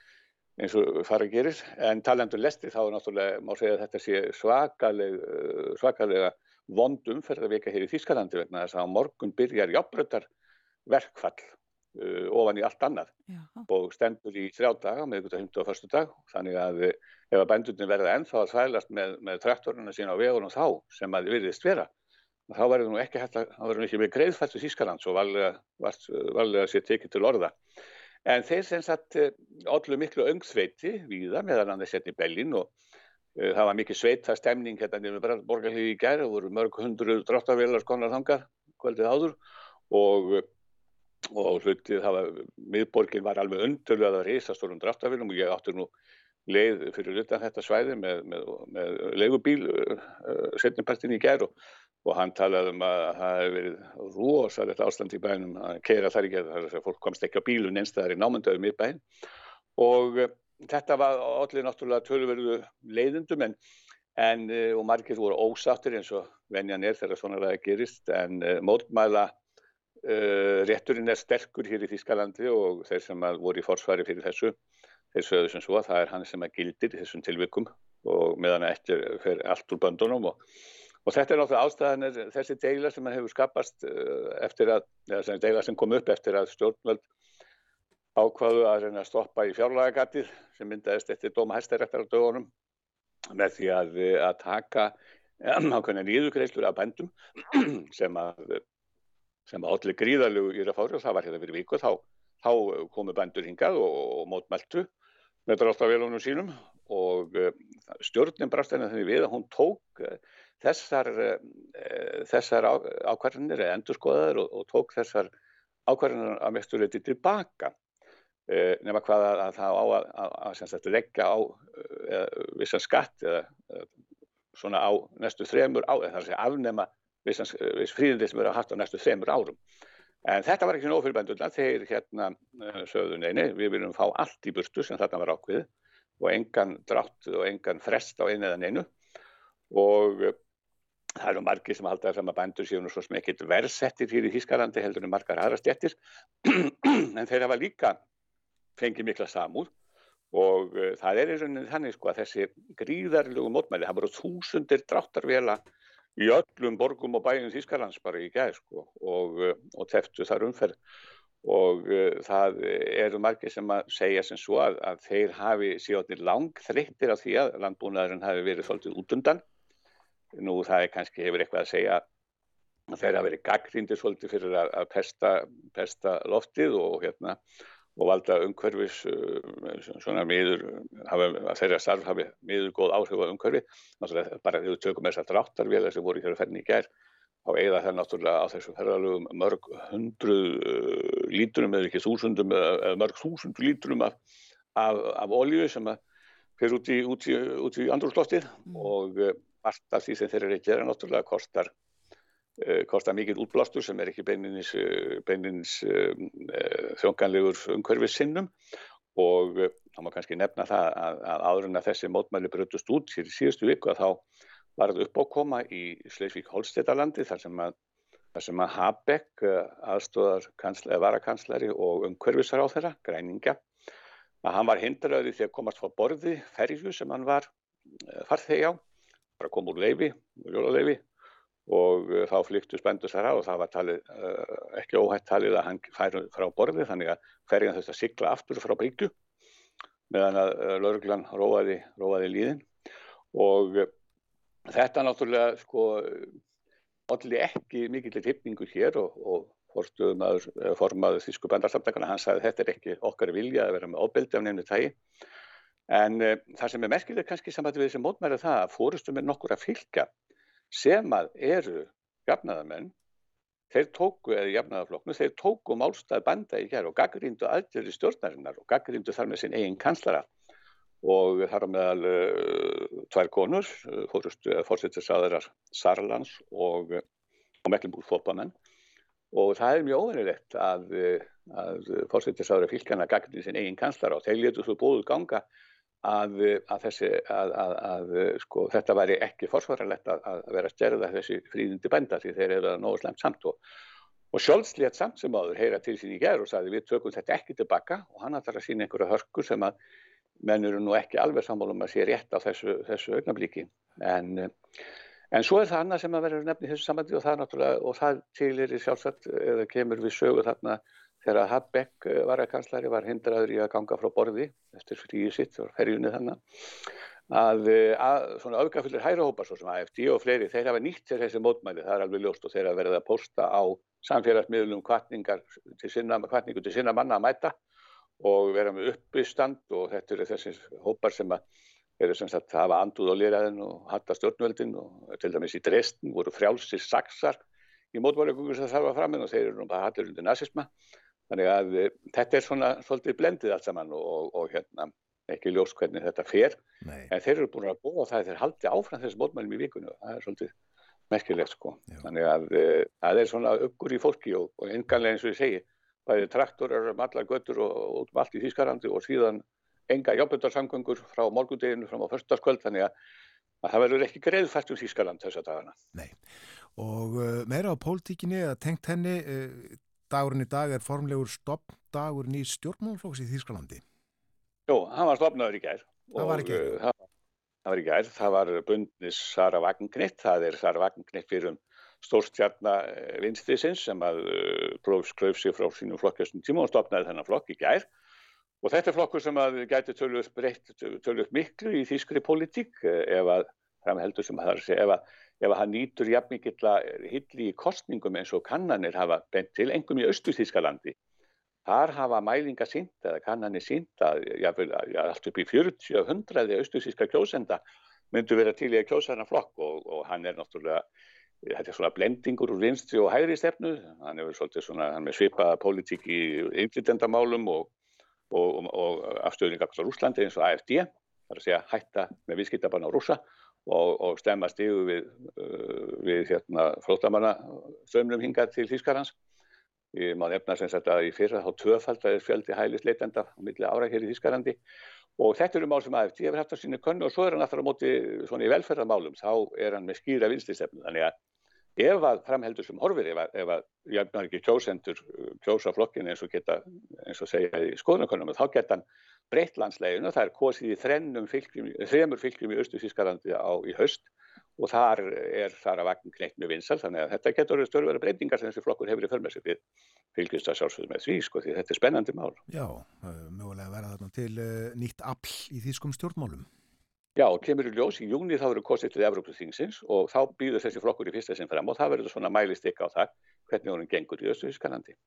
eins og fara gerir en talandur lestir þá náttúrulega má segja að þetta sé svakaleg, uh, svakalega vond umferðarvika hér í Þískalandi vegna þess að morgun byrjar jafnbröðar verkfall uh, ofan í allt annað Já. og stendur í þrjá daga með ykkur til 100 og fyrstu dag þannig að uh, ef að bændunni verða ennþá að þvælast með, með traktorina sína á vegunum þá sem að virðist vera þá verður nú ekki hægt að, þá verður nú ekki með greiðfættu Þískaland svo vallega sér tekið til orða en þeir sem satt allu uh, miklu öngsveiti víða meðan hann er sett í Bellin og það var mikið sveita stemning hérna nefnum borgarlífi í gerð og voru mörg hundru dráttarvelar konar þangar kvöldið áður og og hlutið það var, miðborgin var alveg undurlega að reysa stórum draftavilum og ég átti nú leið fyrir utan þetta svæði með, með, með leigubíl uh, setnipartin í gerð og, og hann talaði um að það hefði verið rosalegt ástand í bænum að keira þar í gerð þar að fólk komst ekki á bílun einstæðar í námandöðum í bæn og þetta var allir náttúrulega tölverðu leiðundum en, en uh, og margir voru ósáttir eins og venjan er þegar svona ræði gerist. En mótmæla Uh, rétturinn er sterkur hér í Þískalandi og þeir sem voru í forsvari fyrir þessu, þeir sögðu sem svo að það er hann sem að gildir þessum tilvikum og meðan eftir fer allt úr böndunum og, og þetta er náttúrulega ástæðanir þessi deila sem hefur skapast eftir að, eða deila sem kom upp eftir að stjórnvöld ákvaðu að reyna að stoppa í fjárlægagatið sem myndaðist eftir dóma hæstarættar á dögunum með því að, að taka ákveðin nýðugreislur af bændum [CLEARS THROAT] sem að sem allir gríðarlegu í Rafári og það var hérna fyrir viku þá, þá komu bændur hingað og, og mótmæltu með dráttavélunum sínum og uh, stjórnin brast henni þannig við að hún tók uh, þessar, uh, þessar á, ákvarðinir eða endurskoðaður og, og tók þessar ákvarðinir að mestuleiti tilbaka nema hvað að það á að, að, að, að leggja á vissan skatt eða svona á næstu þremur á, eða það er að segja afnema viss fríðindi sem verið að haft á næstu þemur árum. En þetta var ekki nóg fyrir bændurna, þeir hérna eh, sögðu neini, við viljum fá allt í burtu sem þarna var ákveð og engan drátt og engan frest á einu eða neinu og eh, það eru margir sem halda þess að bændur séu nú svo sem ekkit verðsettir fyrir Þískalandi heldur en margar aðra stjættir [CLEARS THROAT] en þeir hafa líka fengið mikla samúð og uh, það er í rauninni þannig sko að þessi gríðarlegu mótmæli, það voru þúsundir dráttarvela í öllum borgum og bæjum Þískarlands bara í gæð sko, og, eh, og teftu þar umferð. Og uh, það eru margir sem að segja sem svo að, að þeir hafi síðan lang þreyttir af því að landbúnaðurinn hafi verið svolítið út undan. Nú það er kannski hefur eitthvað að segja að þeir hafi verið gaggrindir svolítið fyrir að, að pesta, pesta loftið og hérna og valda umhverfis svona miður, hafa, þeirra starf hafi miður góð áhrif á umhverfi. Náttúrulega bara þegar við tökum þessar dráttarvélar sem voru hér að ferni í gær, þá eigða það náttúrulega á þessu ferðalögum mörg hundruð uh, lítrum eða ekki þúsundum eða mörg þúsund lítrum af, af, af olju sem að fyrir út í, í, í andrúrslóftið mm. og allt af því sem þeir eru að gera náttúrulega kostar kostar mikið útblástur sem er ekki beinins, beinins um, þjónganlegur umhverfis sinnum. Og þá má kannski nefna það að, að áður en að þessi mótmæli bröndust út hér í síðustu viku að þá var þetta uppákoma í Sleisvík-Holstedalandi þar sem að, að Habeck aðstóðar varakanslari og umhverfisar á þeirra, græningja að hann var hindraður í því að komast frá borði ferju sem hann var eh, farþegi á, bara kom úr leifi, úr jólaleifi og uh, þá flyktu spendu sér á og það var talið, uh, ekki óhætt talið að hann færi frá borði þannig að ferjan þurfti að sigla aftur frá bryggju meðan að uh, lauruglan róaði, róaði líðin og þetta náttúrulega sko allir ekki mikill tippningu hér og, og forstuðumadur, formaður Þísku bandarsamtakana, hann sagði þetta er ekki okkar vilja að vera með óbeldi af nefnu tægi. En uh, það sem er merkilega kannski saman við þessi mótmæri það að fórustum er nokkur að fylgja sem að eru jafnaðamenn, þeir tóku, eða jafnaðafloknu, þeir tóku málstað banda í gerð og gaggríndu aðgjörði stjórnarinnar og gaggríndu þar með sinn eigin kanslara. Og þar á meðal uh, tvær konur, uh, fórustu fórsettisáðarar Sarlands og, og Mecklenburg-Fópamenn og það er mjög óverulegt að, að fórsettisáður fylgjana gagnir sin eigin kanslar og þeir letu svo bóðu ganga að, að, þessi, að sko, þetta væri ekki forsvaralegt að vera að stjærða þessi fríðindi benda því þeir eru að nógu slemt samt og, og sjálfslétt samt sem áður heyra til sín í gerð og sagði við tökum þetta ekki tilbaka og hann ætlar að sína einhverja hörku sem að menn eru nú ekki alveg sammálum að sé rétt á þessu, þessu augnablíki en En svo er það annað sem að vera nefni þessu samandi og það og það til er í sjálfsagt, eða kemur við sögu þarna þegar Habeck eh, var að kanslari var hindraður í að ganga frá borði eftir fríið sitt og ferjunni þannig að, eh, að svona auðgafillir hærahópar svo sem AFD og fleiri, þeir hafa nýtt þessi mótmæli, það er alveg ljóst og þeir hafa verið að posta á samfélagsmiðlum kvartningar til sinna, kvartningu til sinna manna að mæta og vera með uppistand og þetta eru þessi hópar sem að eru sem sagt að hafa anduð á lýraðin og hatta stjórnvöldin og til dæmis í Dresden voru frjálsir saksar í framinn og þeir eru nú bara hattur undir nazisma þannig að e, þetta er svona svolítið blendið allt saman og, og hérna ekki ljós hvernig þetta fer Nei. en þeir eru búin að búa það að þeir haldi áfram þessi mótmælum í vikunum það er svolítið merkilegt sko Já. þannig að e, það er svona uppgur í fólki og, og enganlega eins og ég segi bæði traktorar um allar göttur og, og um allt í Þískarandi og síðan enga jábjöndarsamgöngur frá morgundeginu fram á förstaskvöld þannig að, að það verður ekki greiðfært um Þískaland þessa dagana. Nei, og uh, meira á pólitíkinni að tengt henni, uh, dagurinn í dag er formlegur stoppdagur nýð stjórnmálflóks í Þískalandi. Jó, hann var stopnaður í gær. Það var ekki? Uh, það, það var í gær, það var bundnis Sara Vagnknitt, það er Sara Vagnknitt fyrir um stórstjarnar uh, vinstrisins sem að uh, skröf sig frá sínum flokkjastum tíma og stopnaði þennan flokk í gær Og þetta er flokkur sem að gæti tölvöld breytt, tölvöld miklu í þýskri politík eh, ef að, framheldur sem það er að segja, ef að, ef að hann nýtur jafn mikill að hilli í kostningum eins og kannanir hafa bent til engum í Östu-Þýskalandi. Þar hafa mælinga sínt, eða kannanir sínt að allt upp í 40-100 Östu-Þýska kjósenda myndu vera til í að kjósa hana flokk og, og hann er náttúrulega, þetta er svona blendingur úr vinstri og hægri stefnu, hann er svolítið svona, hann er svipaða politík í innflytendamálum og og, og afstöðninga á Rúslandi eins og AFD, þar að segja hætta með viðskiptabann á rúsa og, og stemma stígu við, uh, við hérna, flótamanna sömlum hinga til Þýskarhans. Ég má nefna sem sagt að í fyrra þá tvöfaldar fjöldi hælisleitenda á milli ára hér í Þýskarlandi og þetta eru mál sem AFD hefur haft á sínu könnu og svo er hann alltaf á móti svona í velferðarmálum, þá er hann með skýra vinstistefnu þannig að ef að framheldur sem horfir, ef að, ef að jafnar ekki kjósendur uh, kjósa flokkin eins og geta, eins og segja í skoðanakonum, þá geta hann breytt landsleginu, það er kosið í þrennum fylgjum, þremur fylgjum í Östu-Þískarlandi á í höst og þar er þar að vagn kneitt með vinsal, þannig að þetta getur störfverða breytingar sem þessi flokkur hefur í förmessi við fylgjast að sjálfsögðu með því, sko, því þetta er spennandi mál. Já, mögulega verða þarna til uh, nýtt afl í þýskum stjórnmálum. Já, kemur í ljós í júni þá eru kostið til Evrópusþingsins og þá býður þessi flokkur í fyrsta sinn fram og það verður svona mælist ykka á það hvernig honum gengur í Östuðískanandi.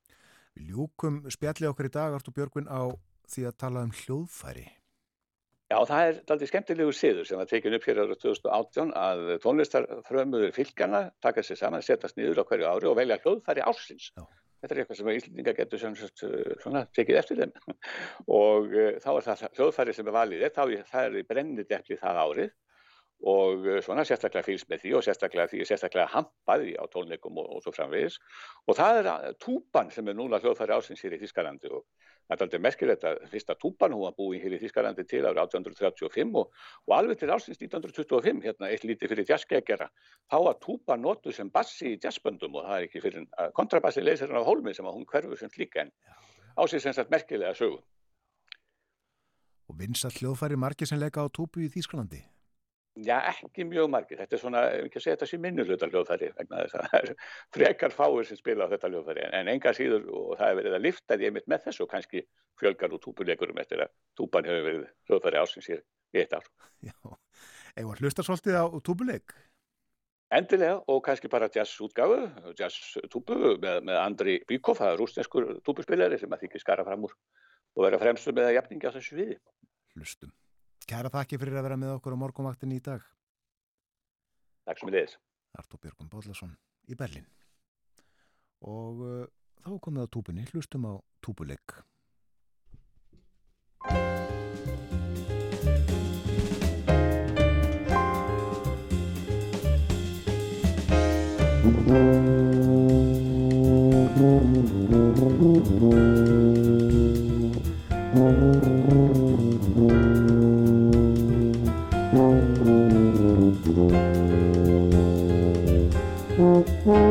Við ljúkum spjalli okkar í dag, Artur Björgvin, á því að tala um hljóðfæri. Já, það er aldrei skemmtilegu siður sem var tekin upp hér ára 2018 að tónlistarfrömmuður fylgjana taka sér saman, setjast niður á hverju ári og velja hljóðfæri ársins. Já. Þetta er eitthvað sem Íslandinga getur svona tekið eftir þeim. [LAUGHS] Og uh, þá er það hljóðfæri sem er valið, það er í brennidepli það árið. Og eh, svona sérstaklega fylgst með því og sérstaklega því sérstaklega hampaði á tónleikum og, og svo framvegis. Og það er eh, túpan sem er núna hljóðfæri ásins hér í Þískalandi og það er aldrei merkilegt að fyrsta túpan hún var búið hér í Þískalandi til árið 1835 og, og alveg til ásins 1925 hérna eitt lítið fyrir jazzgegjara þá var túpan notuð sem bassi í jazzböndum og það er ekki fyrir kontrabassi leysirinn af hólmi sem að hún hverfur sem líka en ásins sem sagt merkilega sögu. Og vinsall hljóðfæri margir sem leika á túpu í Þískalandi Já, ekki mjög margir. Þetta er svona, ekki að segja þetta sé minnuluta hljóðfæri, vegna þess að það er frekar fáir sem spila á þetta hljóðfæri, en enga síður og það hefur verið að lifta því einmitt með þessu og kannski fjölgar úr túpuleikurum eftir að túpan hefur verið hljóðfæri ásins í eitt ár. Já, eða hlusta svolítið á túpuleik? Endilega og kannski bara jazzútgáfu, jazztúpu með, með Andri Bíkov, það er rústenskur túpuspillari sem að þykir skara fram úr og vera fremstu með að jafninga á þessu viði. Hlustum. Kæra þakki fyrir að vera með okkur á morgunvaktin í dag. Takk sem við leiðis. Artur Björgum Bóðlason í Berlin. Og uh, þá komum við á túpunni, hlustum á túpuleik. [LAUGHS] lag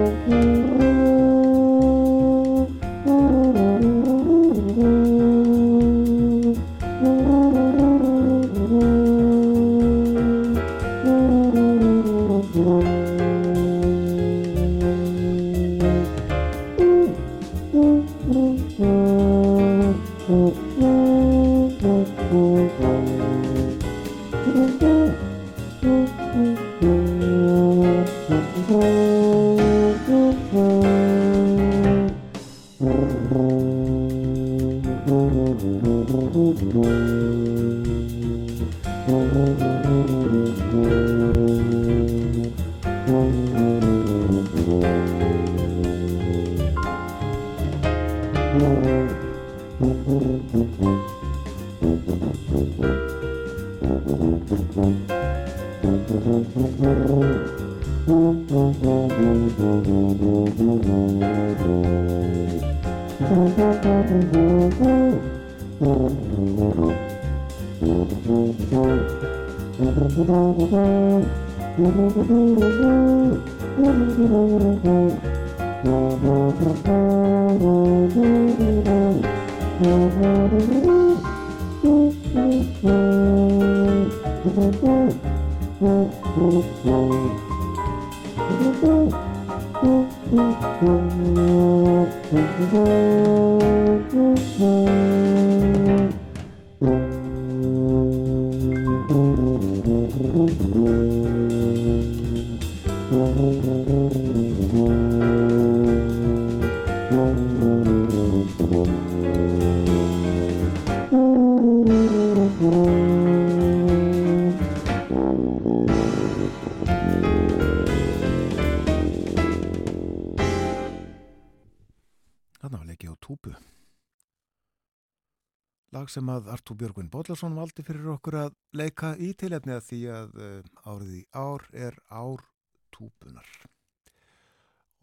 Artúr Björgvin Bóllarsson valdi fyrir okkur að leika í tilhefni að því að uh, árið í ár er ár túpunar.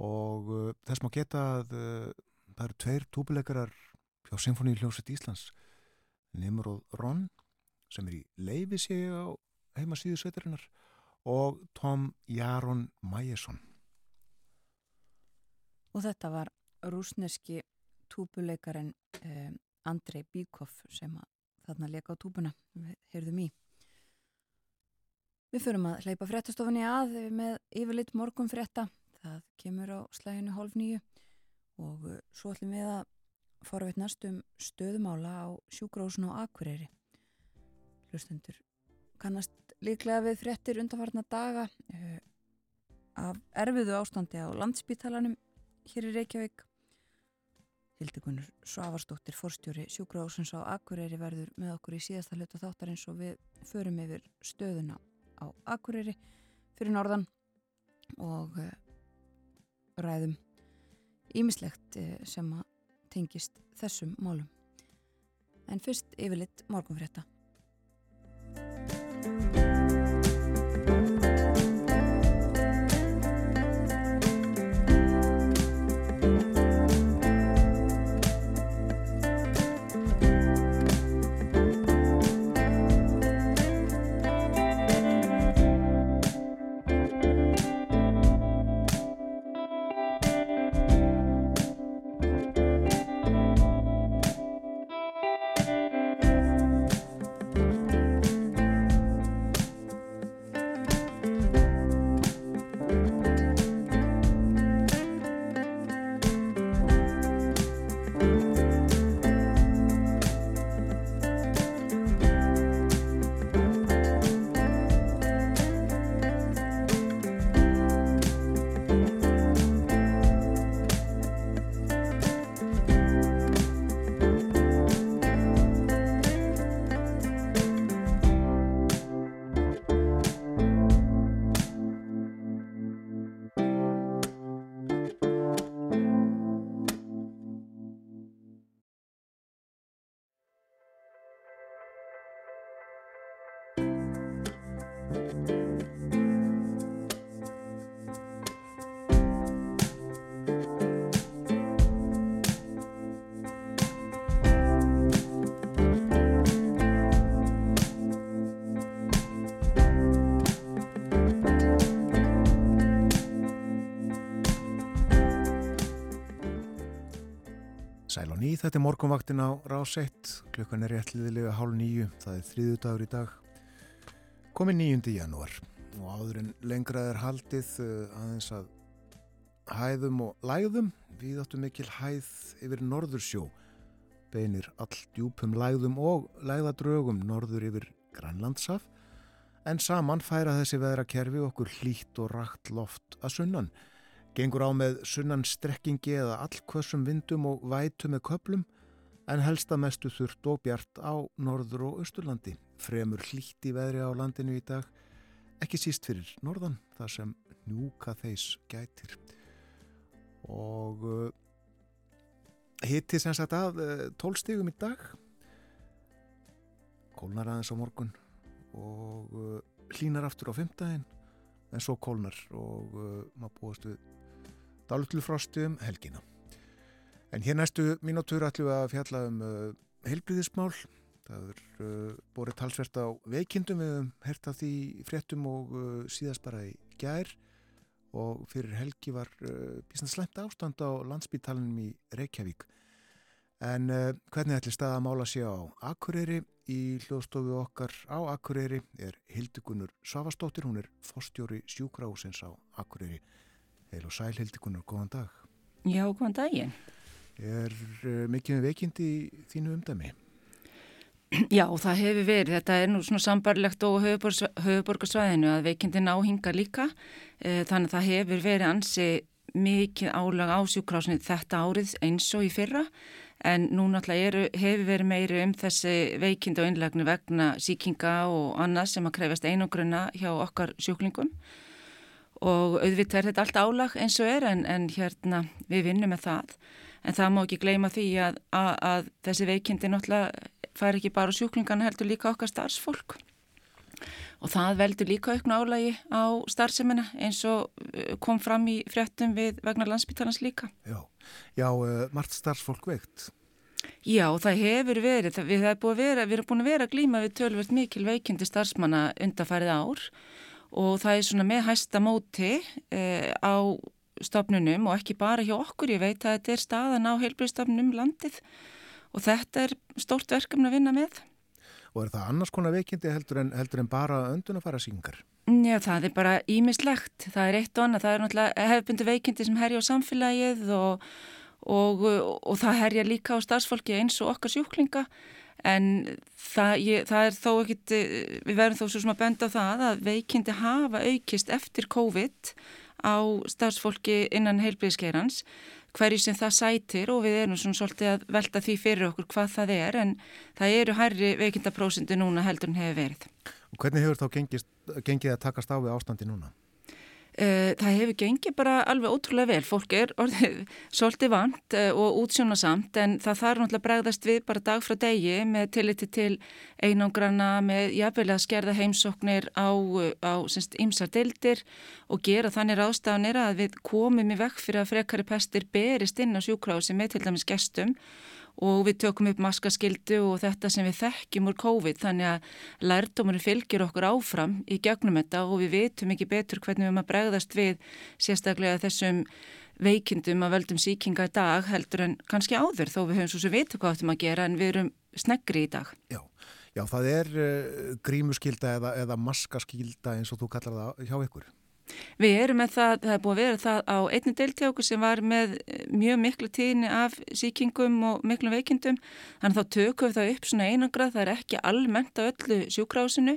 Og uh, þess má geta að uh, það eru tveir túpuleikarar hjá Sinfoni Hljóset Íslands Nimur og Ron sem er í leifi sig á heimasíðu sveitarinnar og Tom Jaron Majesson. Og þetta var rúsneski túpuleikarin um, Andrei Bíkov sem þarna leka á túbuna við heyrðum í. Við förum að hleypa fréttastofunni að með yfirleitt morgun frétta. Það kemur á slæginu hálf nýju og uh, svo ætlum við að fara við næstum stöðumála á sjúgrósun á Akureyri. Hlustendur kannast líklega við fréttir undanfarnar daga uh, af erfiðu ástandi á landsbítalanum hér í Reykjavík Hildegunur Svavarsdóttir, forstjóri Sjúkrahúsins á Akureyri verður með okkur í síðasta hluta þáttarins og við förum yfir stöðuna á Akureyri fyrir norðan og uh, ræðum ímislegt uh, sem að tengist þessum málum. En fyrst yfirlitt morgunfrétta. Ný, þetta er morgunvaktin á rás 1, klukkan er réttliðilega hálf nýju, það er þriðu dagur í dag, komið 9. janúar. Og áður en lengra er haldið uh, aðeins að hæðum og læðum, við áttum mikil hæð yfir norðursjó, beinir all djúpum læðum og læðadrögum norður yfir Grænlandsaf, en saman færa þessi veðrakerfi okkur hlýtt og rakt loft að sunnan, Gengur á með sunnan strekkingi eða allkvössum vindum og vætu með köplum en helsta mestu þurft og bjart á norður og austurlandi. Fremur hlíti veðri á landinu í dag, ekki síst fyrir norðan þar sem njúka þeis gætir. Og uh, hitti sem sagt að uh, tólstígum í dag, kólnar aðeins á morgun og uh, hlínar aftur á fymtdægin en svo kólnar og maður búast við dálutlu frosti um helgina. En hér næstu mínútur ætlum við að fjalla um uh, heilbriðismál. Það er uh, borið talsvert á veikindum við um herta því fréttum og uh, síðast bara í gær og fyrir helgi var uh, bísna slemt ástand á landsbítalinum í Reykjavík. En hvernig ætli staða mála sé á Akureyri í hljóðstofu okkar á Akureyri er Hildegunur Svavastóttir, hún er fórstjóri sjúkrahúsins á Akureyri. Heil og sæl Hildikunnur, góðan dag. Já, góðan daginn. Er uh, mikið með veikindi í þínu umdæmi? [CLEARS THROAT] Já, það hefur verið. Þetta er nú svona sambarlegt og höfuborgarsvæðinu að veikindin áhinga líka. E, þannig að það hefur verið ansi mikið álag á sjúkrásni þetta árið eins og í fyrra. En nú náttúrulega hefur verið meiri um þessi veikindi og innlegni vegna síkinga og annað sem að krefast einogrunna hjá okkar sjúklingum og auðvitað er þetta allt álag eins og er en, en hérna við vinnum með það en það má ekki gleyma því að, að, að þessi veikindi náttúrulega fær ekki bara sjúklingarna heldur líka okkar starfsfólk og það veldur líka auknu álagi á starfsemina eins og uh, kom fram í fréttum við vegna landsbyttalans líka. Já, já uh, margt starfsfólk veikt. Já, það hefur verið, við erum búin að vera að glýma við tölvöld mikil veikindi starfsmanna undarfærið ár og það er svona með hæsta móti eh, á stofnunum og ekki bara hjá okkur, ég veit að þetta er staðan á heilbreyðstofnunum landið og þetta er stórt verkefni að vinna með. Og er það annars konar veikindi heldur en, heldur en bara öndun að fara syngar? Já, það er bara ímislegt, það er eitt og annað, það er náttúrulega hefðbundi veikindi sem herja á samfélagið og, og, og, og það herja líka á starfsfólki eins og okkar sjúklinga en það, ég, það er þó ekkit, við verðum þó svo sem að benda á það að veikindi hafa aukist eftir COVID á starfsfólki innan heilbríðskeirans. hverju sem það sætir og við erum svona svolítið að velta því fyrir okkur hvað það er en það eru hærri veikindaprósendu núna heldur en hefur verið. Og hvernig hefur þá gengist, gengið að takast á við ástandi núna? Eh, það hefur gengið bara alveg ótrúlega vel. Fólk er orðið [LAUGHS] svolítið vant eh, og útsjónasamt en það þarf náttúrulega bregðast við bara dag frá degi með tilliti til einangrana með jafnvel að skerða heimsóknir á, á ymsar dildir og gera þannig ráðstafanir að við komum í vekk fyrir að frekari pestir berist inn á sjúkrási með til dæmis gestum og við tökum upp maskaskildu og þetta sem við þekkjum úr COVID þannig að lærdomurinn fylgir okkur áfram í gegnum þetta og við vitum ekki betur hvernig við að bregðast við sérstaklega þessum veikindum að völdum síkinga í dag heldur en kannski áður þó við höfum svo sem vitu hvað áttum að gera en við erum sneggri í dag. Já, já það er uh, grímuskilda eða, eða maskaskilda eins og þú kallar það hjá ykkur. Við erum með það, það er búið að vera það á einni deltjáku sem var með eh, mjög miklu tíðni af síkingum og miklu veikindum, þannig þá tökum við það upp svona einangrað, það er ekki almennt á öllu sjúkrásinu,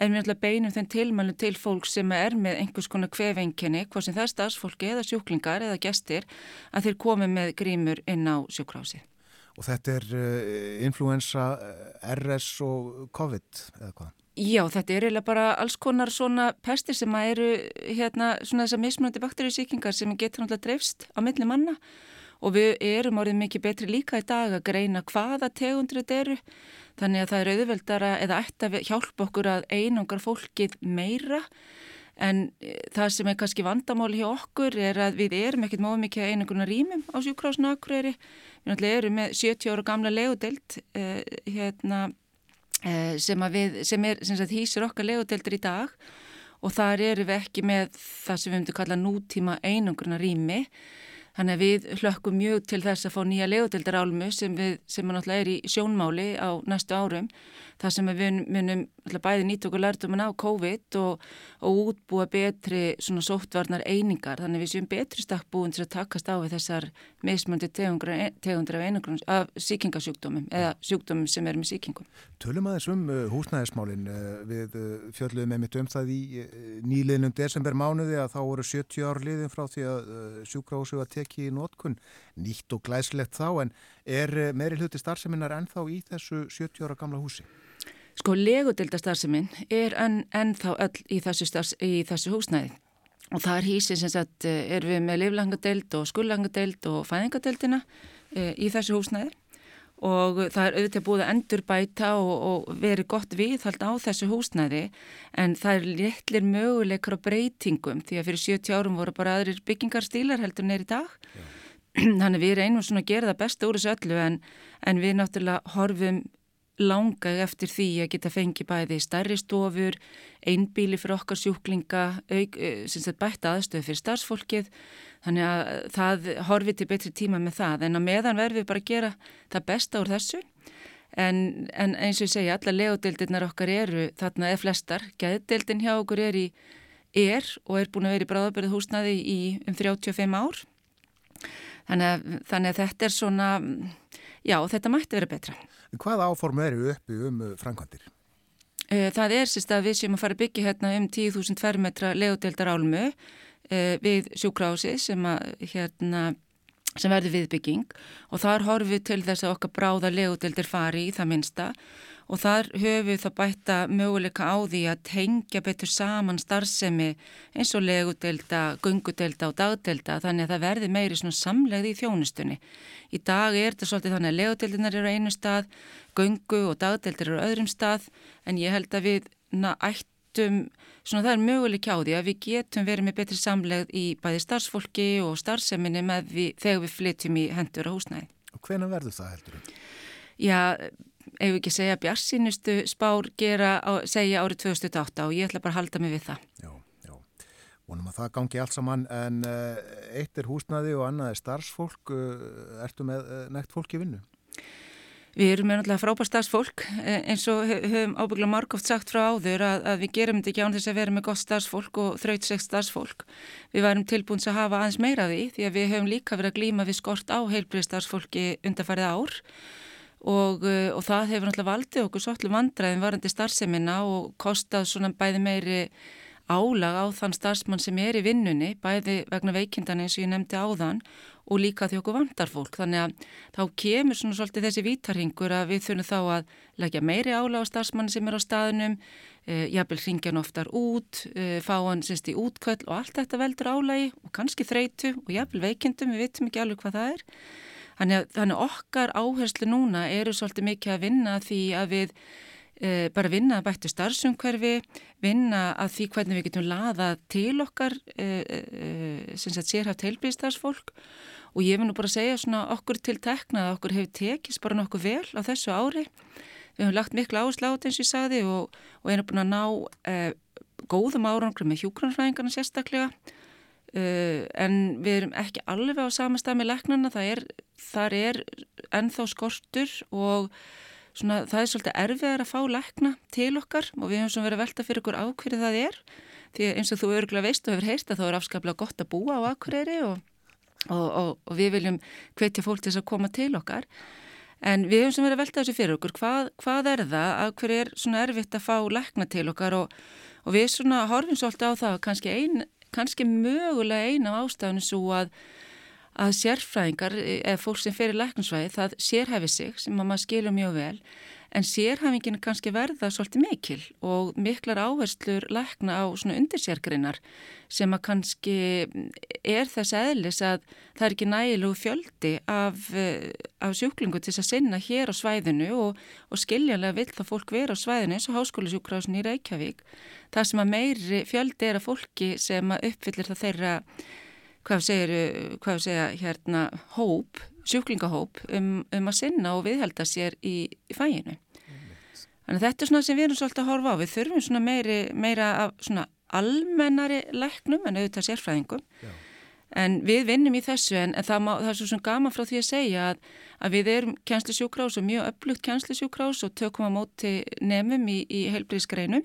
en við ætlum beinum þenn tilmælu til fólk sem er með einhvers konar kvefenginni, hvað sem það er stafsfólki eða sjúklingar eða gestir, að þeir komi með grímur inn á sjúkrásið. Og þetta er uh, influensa, eh, RS og COVID eða hvað? Já, þetta er eiginlega bara alls konar svona pestir sem eru hérna svona þessar mismunandi bakteríusíkingar sem getur náttúrulega dreifst á milli manna. Og við erum árið mikið betri líka í dag að greina hvaða tegundur þetta eru. Þannig að það er auðveldara eða ætti að hjálpa okkur að einangar fólkið meira. En e, það sem er kannski vandamáli hjá okkur er að við erum ekkert móð mikið að einangurna rýmum á sjúkrásna akkurýri við náttúrulega erum með 70 ára gamla legudelt eh, hérna sem, við, sem er sem sagt, hýsir okkar legodeldur í dag og þar eru við ekki með það sem við myndum kalla nútíma einangruna rými þannig að við hlökkum mjög til þess að fá nýja legodeldarálmu sem, sem er í sjónmáli á næstu árum það sem við munum bæði nýtt okkur lærdumin á COVID og, og útbúa betri svona sóttvarnar einingar þannig við séum betri stakkbúin til að takast á við þessar meðsmöndi tegundur af einangrun af síkingasjúkdómum eða sjúkdómum sem er með síkingum. Tölum aðeins um uh, húsnæðismálin uh, við uh, fjöldluðum með mitt um það í nýliðnum desember mánuði að þá voru 70 ár liðin frá því að sjúkrásu var tekið í nótkunn nýtt og glæslegt þá en er meiri hluti starfseminnar ennþá í þessu 70 ára gamla húsi? Sko legudildastarðseminn er enn en þá öll í þessu, starfs, í þessu húsnæði. Og það er hísi sem sagt eh, er við með liflangadeild og skullangadeild og fæðingadeildina e, í þessu húsnæði. Og það er auðvitað búið að endur bæta og, og veri gott viðhald á þessu húsnæði en það er létlir möguleikar á breytingum því að fyrir 70 árum voru bara aðrir byggingarstílar heldur neyri dag. Já. [CLEARS THROAT] þannig við reynum svona að gera það besta úr þessu öllu en, en við náttúrulega horfum langað eftir því að geta fengið bæði stærri stofur, einbíli fyrir okkar sjúklinga, auk, eh, sem bætta aðstöðu fyrir starfsfólkið, þannig að það horfið til betri tíma með það. En að meðan verðum við bara að gera það besta úr þessu. En, en eins og ég segja, alla legodeildirnar okkar eru þarna eða flestar, gæðdeildin hjá okkur er í er og er búin að vera í bráðabörðu húsnaði í um 35 ár. Þannig að, þannig að þetta er svona, já þetta mætti vera betra. Hvað áform eru uppi um uh, framkvæmdir? Eh, það er sérst að við séum að fara að byggja hérna um 10.000 fermetra legodeildar álmu eh, við sjúkrási sem, að, hérna, sem verður viðbygging og þar horfum við til þess að okkar bráða legodeildir fari í það minsta og þar höfum við þá bætta möguleika á því að tengja betur saman starfsemi eins og legudelda, gungudelda og dagdelda þannig að það verði meiri svona samlegði í þjónustunni. Í dag er þetta svolítið þannig að legudeldinar eru á einu stað, gungu og dagdeldir eru á öðrum stað en ég held að við ættum, svona það er möguleika á því að við getum verið með betri samlegð í bæði starfsfólki og starfseminni með við, þegar við flytjum í hendur á húsnæði. Og hvena verður það heldur? Já, ef ekki segja bjarsinustu spár gera á, segja árið 2008 og ég ætla bara að halda mig við það. Já, já. Vonum að það gangi allt saman en uh, eitt er húsnaði og annað er starfsfólk. Uh, ertu með uh, nekt fólk í vinnu? Við erum með náttúrulega frábær starfsfólk eins og höfum ábyggla margóft sagt frá áður að, að við gerum þetta ekki án þess að vera með gott starfsfólk og þrautsegt starfsfólk. Við varum tilbúins að hafa aðeins meira því því að við höfum líka verið að glýma við skort á heilbrið starfsfólki undarfærið ár og, uh, og það hefur náttúrulega valdið okkur svolítið vandraðin varandi starfseminna og kostað svona bæði meiri álag á þann starfsmann sem er í vinnunni, bæði vegna veikindan eins og ég nefndi áðan og líka því okkur vandar fólk. Þannig að þá kemur svona svolítið þessi vítarhingur að við þurfum þá að leggja meiri álag á starfsmann sem er á staðinum, e, jafnvel hringja hann oftar út, e, fá hann semst í útköll og allt þetta veldur álagi og kannski þreitu og jafnvel veikindum, við vitum ekki alveg hvað það er. Þannig að okkar áherslu núna eru svolítið mikið að vinna því að við e, bara vinna að bættu starfsumhverfi, vinna að því hvernig við getum laðað til okkar e, e, sem sagt sérhaft heilbíðstarfsfólk og ég vil nú bara segja svona okkur til tekna að okkur hefur tekist bara nokkuð vel á þessu ári. Við hefum lagt miklu áherslu á þetta eins og ég sagði og, og erum búin að ná góðum árangur með hjúkranfræðingarna sérstaklega Uh, en við erum ekki alveg á sama stað með leknana, það er, þar er ennþá skortur og svona, það er svolítið erfiðar að fá lekna til okkar og við hefum svona verið að velta fyrir okkur ákverði það er. Því eins og þú örgulega veist og hefur heist að þá er afskaplega gott að búa á ákverðri og, og, og, og við viljum hvetja fólk til þess að koma til okkar. En við hefum svona verið að velta þessu fyrir okkur. Hvað, hvað er það? Að hver er svona erfitt að fá lekna til okkar? Og við svona horfum svolítið á það kannski einn kannski mögulega eina af ástafinu svo að, að sérfræðingar eða fólk sem fer í læknarsvæði það sérhæfi sig sem maður skilur mjög vel en sérhæfingin kannski verða svolítið mikil og miklar áherslur lækna á svona undirsérgrinnar sem að kannski er þess aðlis að það er ekki nægilegu fjöldi af, af sjúklingu til þess að sinna hér á svæðinu og, og skiljanlega vil það fólk vera á svæðinu eins og háskólusjúkrásin í Reykjavík það sem að meiri fjöldi er að fólki sem að uppfyllir það þeirra hvað segir, hvað segja hérna hóp sjúklingahóp um, um að sinna og viðhelda sér í, í fæinu. Þannig að þetta er svona sem við erum svolítið að horfa á. Við þurfum svona meiri, meira af svona almennari læknum en auðvitað sérfræðingum. Já. En við vinnum í þessu en, en það, má, það er svo svona gaman frá því að segja að, að við erum kjænslisjúkrás og mjög upplugt kjænslisjúkrás og tökum á móti nefnum í, í heilbríðsgreinu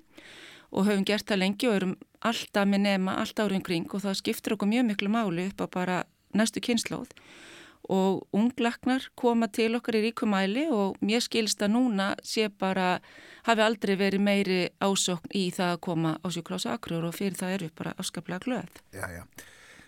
og höfum gert það lengi og erum alltaf með nefna, alltaf árið kring og það skiptir okkur mjög miklu máli upp á bara næstu kynnslóð og unglaknar koma til okkar í ríkumæli og mér skilst að núna sé bara, hafi aldrei verið meiri ásokn í það að koma á sjúklása akkur og fyrir það eru bara afskaplega glöð. Já, já.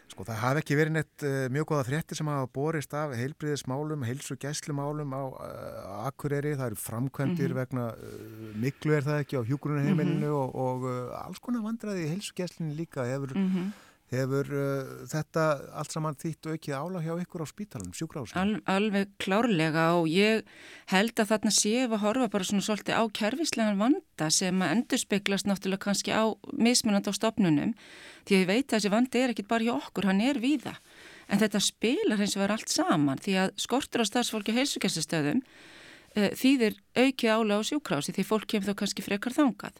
Sko það hafi ekki verið neitt uh, mjög goða fréttir sem hafa borist af heilbriðismálum, heilsu gæslumálum á uh, akkureri, það eru framkvæmdir mm -hmm. vegna uh, miklu er það ekki á hjúgrunarheimilinu mm -hmm. og, og alls konar vandraði í heilsu gæslinu líka hefur mm -hmm. Hefur uh, þetta allt saman þýtt aukið álag hjá ykkur á spítalunum, sjúkrásum? Al, alveg klárlega og ég held að þarna séu að horfa bara svona svolítið á kervislegan vanda sem að endur speklast náttúrulega kannski á mismunand á stopnunum því að ég veit að þessi vandi er ekkit bara hjá okkur, hann er víða. En þetta spilar eins og verður allt saman því að skortur á starfsfólki og heilsugjastastöðum uh, þýðir aukið álag á sjúkrási því fólk kemur þá kannski frekar þangað.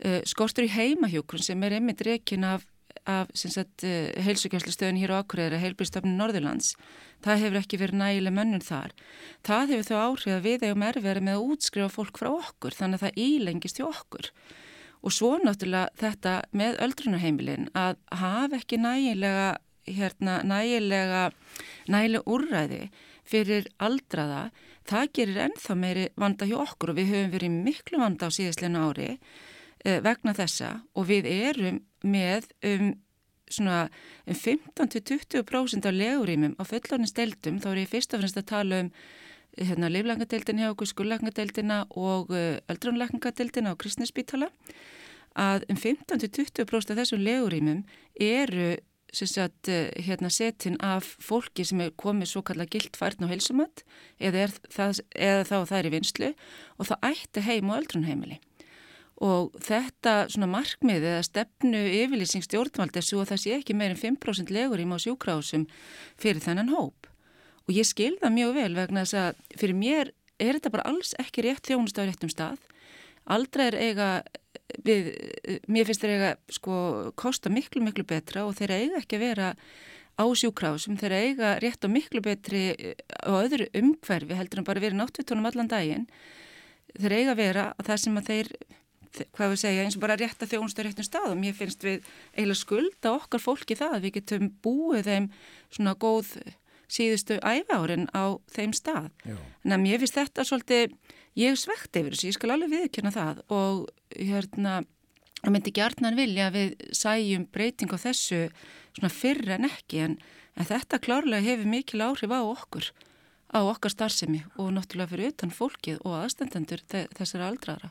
Uh, skortur í heimahjókrun sem er einmitt rekin af af uh, heilsugjastlustöðun hér á Akureyri að heilbyrstafnum Norðurlands. Það hefur ekki verið nægileg mönnun þar. Það hefur þó áhrif að við eigum erfið með að útskrifa fólk frá okkur þannig að það ílengist hjá okkur. Og svo náttúrulega þetta með öldrunarheimilin að hafa ekki nægilega hérna, nægilega nægilega úrræði fyrir aldraða það gerir ennþá meiri vanda hjá okkur og við höfum verið miklu vanda á síðastleinu ári. eh, vegna þessa og við erum með um, svona, um 15-20% af legurýmum á fullornins deildum, þá er ég fyrst og fremst að tala um hérna, leiflangadeildin hjá okkur, skullæknadeildina og uh, öldrunlæknadeildina á Kristnesbítala að um 15-20% af þessum legurýmum eru Sagt, uh, hérna, setin af fólki sem er komið svo kalla gildfærn og heilsumat eða, það, eða þá það er í vinslu og það ætti heim og öldrunheimili og þetta svona markmið eða stefnu yfirlýsing stjórnvald er svo að það sé ekki meirinn 5% legur í má sjúkrásum fyrir þennan hóp. Og ég skil það mjög vel vegna þess að fyrir mér er þetta bara alls ekki rétt þjónust á réttum stað. Aldrei er eiga við, mér finnst þeir eiga sko kosta miklu miklu betra og þeir eiga ekki að vera á sjúkrásum, þeir eiga rétt og miklu betri á öðru umhverfi heldur en bara verið náttúrtónum allan daginn. Þeir eiga að vera að það sem að þeir hvað við segja, eins og bara rétt að þjónustu réttum staðum. Ég finnst við eiginlega skulda okkar fólki það að við getum búið þeim svona góð síðustu æfárin á þeim stað. En að mér finnst þetta svolítið, ég er svegt yfir þessu, ég skal alveg viðkjöna það og hérna og myndi gjarnan vilja að við sæjum breyting á þessu svona fyrr en ekki en, en þetta klárlega hefur mikil áhrif á okkur á okkar starfsemi og náttúrulega fyrir utan fólkið og aðstendendur þessara aldraðra.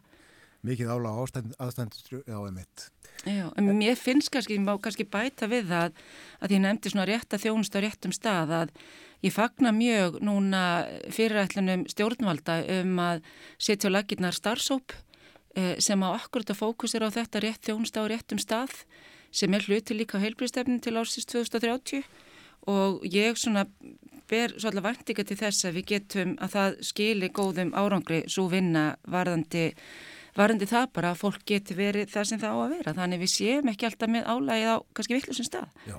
Mikið ála aðstendendur á emitt. Já, en mér finnst kannski, ég má kannski bæta við það að ég nefndi svona rétt að þjónust á réttum stað að ég fagna mjög núna fyrirætlunum stjórnvalda um að setja á laginnar starfsóp eh, sem á akkurat að fókusir á þetta rétt þjónust á réttum stað sem er hluti líka heilbríðstefnin til ársins 2030 og ég svona ber svolítið vantika til þess að við getum að það skili góðum árangri svo vinna varðandi varandi það bara að fólk geti verið það sem það á að vera. Þannig við séum ekki alltaf með álægið á kannski vittlusum stað. Já,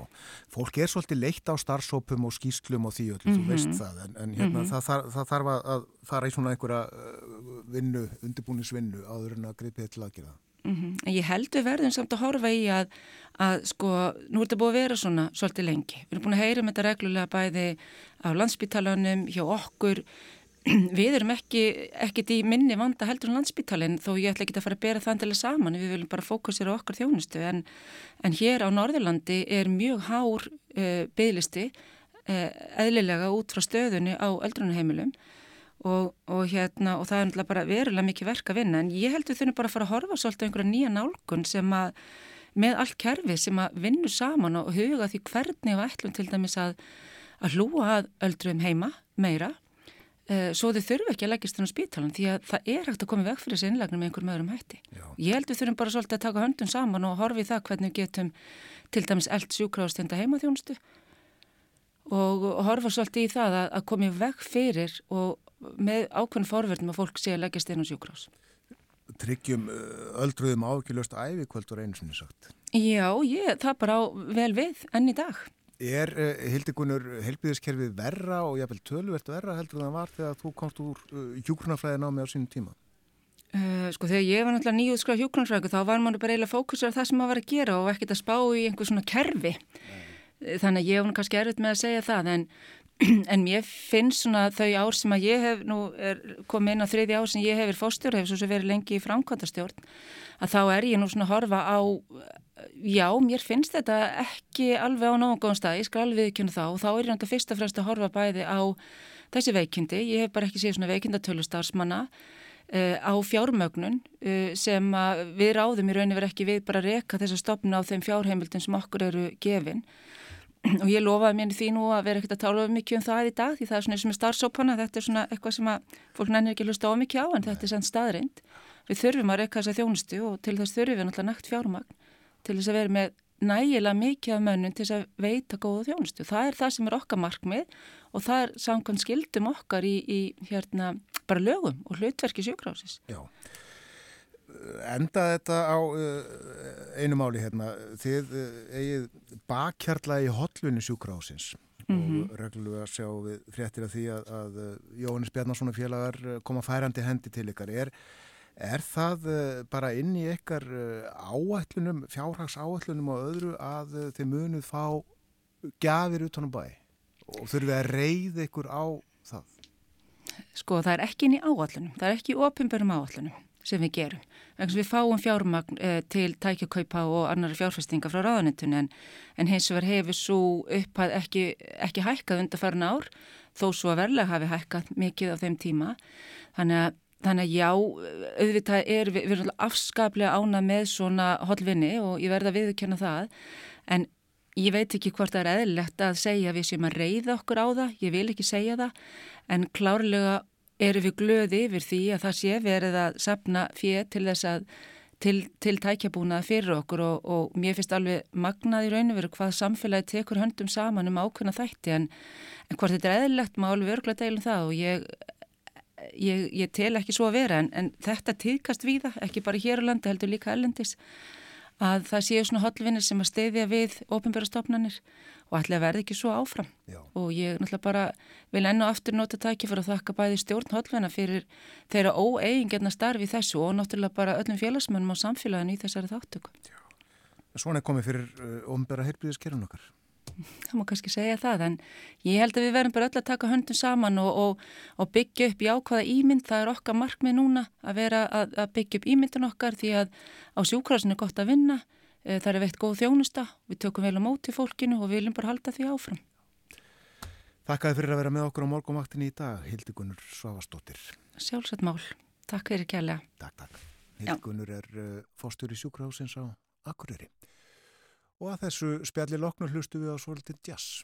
fólk er svolítið leitt á starfsópum og skýslum og því öll, mm -hmm. þú veist mhm. það. En, en hérna mm -hmm. það, það, það þarf að fara í svona einhverja uh, vinnu, undirbúnisvinnu áður en að þetta til aðgerða. Mm -hmm. Ég held við verðum samt að horfa í að, að sko, nú er þetta búið að vera svona svolítið lengi. Við erum búin að heyra um þetta reglulega bæði á landsbytalanum, hjá okkur, [CLEARS THROAT] við erum ekki, ekkit í minni vanda heldur en landsbítalinn þó ég ætla ekki að fara að bera það að saman, við viljum bara fókusera okkar þjónustu. En, en hér á Norðurlandi er mjög hár uh, eh, bygglisti uh, eðlilega út frá stöðunni á eldrunaheimilum og, og, hérna, og það er bara verulega mikið verk að vinna. En ég held við þurfum bara að fara að horfa svolítið á einhverja nýja nálgun sem að með allt kerfi sem að vinna saman og huga því hvernig og ætlum til dæmis að, að hlúa að öldrum heima meira svo þau þurfu ekki að leggjast þennan spítalan því að það er hægt að koma veg fyrir þessi innlegnum með einhverjum öðrum hætti. Já. Ég held við þurfum bara svolítið að taka höndun saman og horfi það hvernig getum til dæmis eld sjúkráðstenda heimaþjónustu og, og horfa svolítið í það að, að komi veg fyrir og með ákveðin forverðum að fólk sé að leggjast inn á sjúkráðs. Tryggjum eh, öldruðum ákveðlust æfi kvöldur einu sinni sagt. Já, ég, það bara á vel við enn í dag. Er uh, eh, hildikunur helbiðiskerfið verra og jáfnveil töluvert verra heldur það var þegar þú komst úr uh, eh, hjúgrunafræðin á mig á sínum tíma? Uh, sko þegar ég var náttúrulega nýjúðskráð hjúgrunafræðin þá var maður bara eiginlega fókusur á það sem maður var að gera og ekkert að spá í einhver svona kerfi. Nei. Þannig að ég var kannski erfitt með að segja það en, [CLEARS THROAT] en mér finnst svona þau ár sem að ég hef nú komið inn á þriði ár sem ég hefur fóstjórn, hefur svo verið lengi í framkvæmtastjórn að þá er ég nú svona að horfa á já, mér finnst þetta ekki alveg á nógu góðan stað, ég skal alveg viðkjöna þá og þá er ég náttúrulega fyrst og fremst að horfa bæði á þessi veikindi, ég hef bara ekki séð svona veikindatölu starfsmanna uh, á fjármögnun uh, sem við ráðum í rauninni verið ekki við bara reyka þess að stopna á þeim fjárheimildin sem okkur eru gefin. Og ég lofaði mér því nú að vera ekkert að tala um mikið um það í dag því það er svona eins og með starfsópana, þetta er svona eitthvað sem að fólk nennir ekki hlusta á mikið á en þetta er sann staðrind. Við þurfum að reyka þessa þjónustu og til þess þurfum við náttúrulega nægt fjármagn til þess að vera með nægilega mikið af mönnum til þess að veita góða þjónustu. Það er það sem er okkar markmið og það er samkvæmt skildum okkar í, í hérna bara lögum og hlutverki sjúkrásis. Já, enda þetta á uh, einu máli hérna. Þið uh, eigið bakkjarla í hotlunni sjúkrásins mm -hmm. og reglulega sjá við fréttir af því að, að uh, Jóhannes Bjarnarsson og félagar koma færandi hendi til ykkar. Er Er það uh, bara inn í ykkar uh, áætlunum, fjárhags áætlunum og öðru að uh, þið munuð fá gafir utanum bæ og þurfið að reyða ykkur á það? Sko það er ekki inn í áætlunum, það er ekki í ofinbörum áætlunum sem við gerum. Við fáum fjármagn eh, til tækjakaupa og annar fjárfestinga frá ráðanettun en, en hins vegar hefur svo upphæð ekki, ekki hækkað undir farin ár þó svo að verlega hafi hækkað mikið á þeim tíma. Þannig að Þannig að já, auðvitað er við, við erum afskaplega ána með svona holvinni og ég verða að viðkjöna það. En ég veit ekki hvort það er eðlilegt að segja við sem að reyða okkur á það, ég vil ekki segja það. En klárlega eru við glöði yfir því að það sé verið að sapna fér til þess að til, til tækjabúnað fyrir okkur og, og mér finnst alveg magnað í rauninu verið hvað samfélagi tekur höndum saman um ákveðna þætti. En, en hvort þetta er eðlilegt má alveg örgulega deilum það og ég ég, ég tel ekki svo að vera en, en þetta týðkast víða, ekki bara hér á landi heldur líka ellendis að það séu svona hotlvinnir sem að steyðja við ofinbjörnstofnanir og ætla að verða ekki svo áfram Já. og ég náttúrulega bara vil enn og aftur nota tæki fyrir að þakka bæði stjórn hotlvinna fyrir þeirra óeigingerna starfi þessu og náttúrulega bara öllum félagsmönnum á samfélaginu í þessari þáttöku. Svona er komið fyrir uh, ofinbjörna heilbíðiskerun okkar. Það má kannski segja það en ég held að við verðum bara öll að taka höndum saman og, og, og byggja upp í ákvaða ímynd, það er okkar markmið núna að vera að, að byggja upp ímyndin okkar því að á sjúkrasinu er gott að vinna, eh, það er veitt góð þjónusta, við tökum vel á móti fólkinu og við viljum bara halda því áfram. Þakkaði fyrir að vera með okkur á morgumaktinni í dag, Hildigunnur Svavastóttir. Sjálfsagt mál, takk fyrir kjærlega. Takk, takk. Hildigunnur er uh, fórstur í sjúkrahúsins á Akureyri. Og að þessu spjalli loknu hlustu við á svolítið jazz.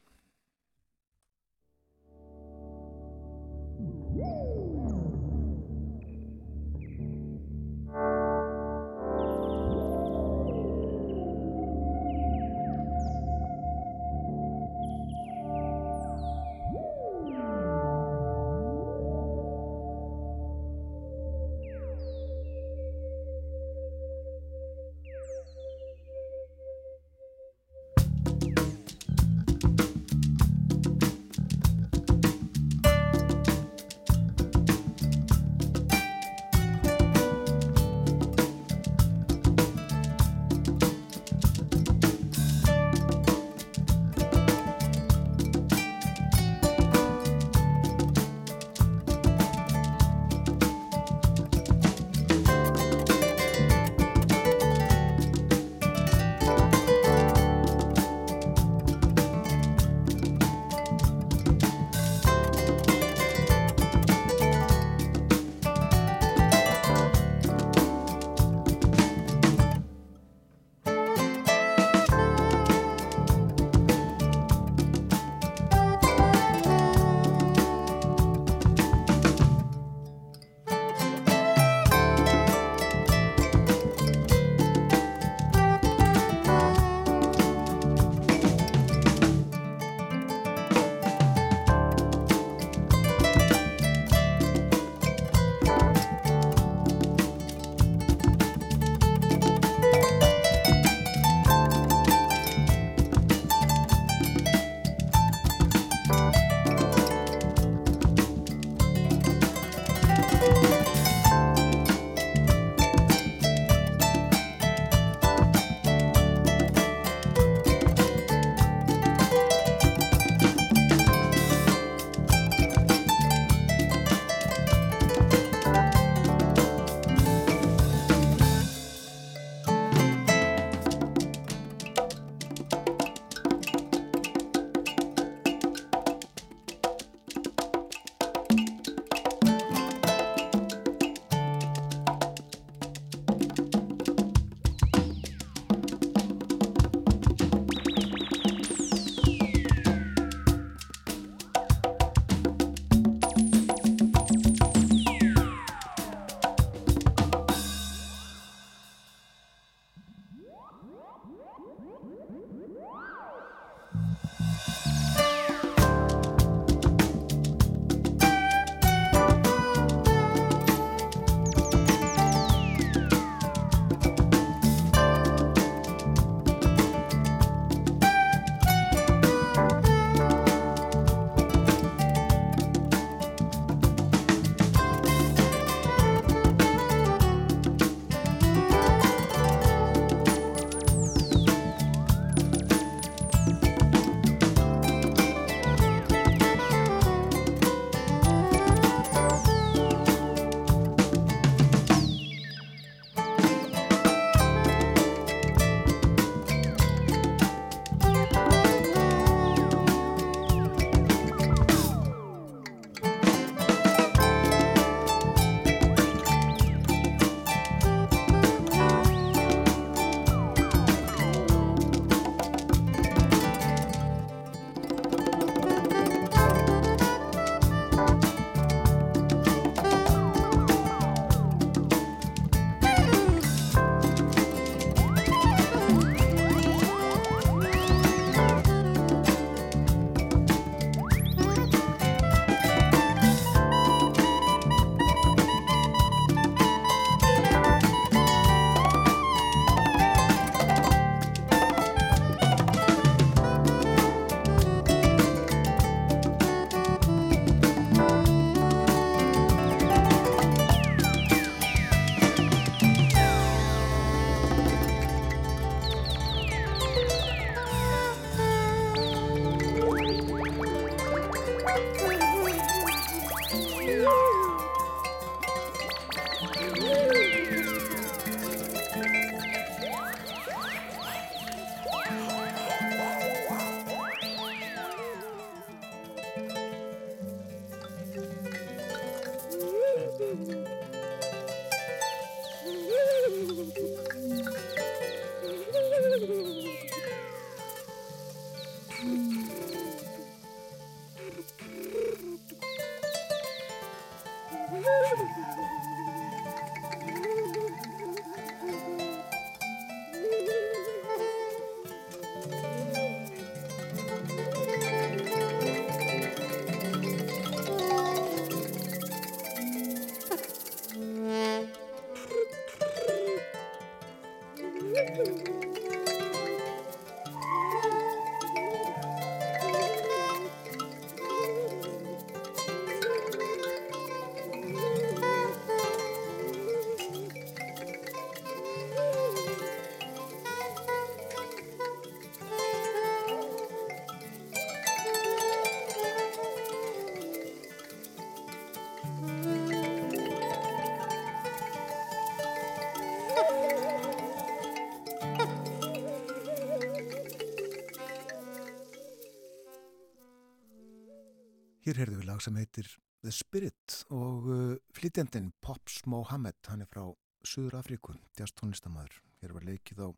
Hér heyrðu við lag sem heitir The Spirit og uh, flytjandin Pops Mohamed, hann er frá Suður Afríku, djast tónlistamæður. Hér var leikið á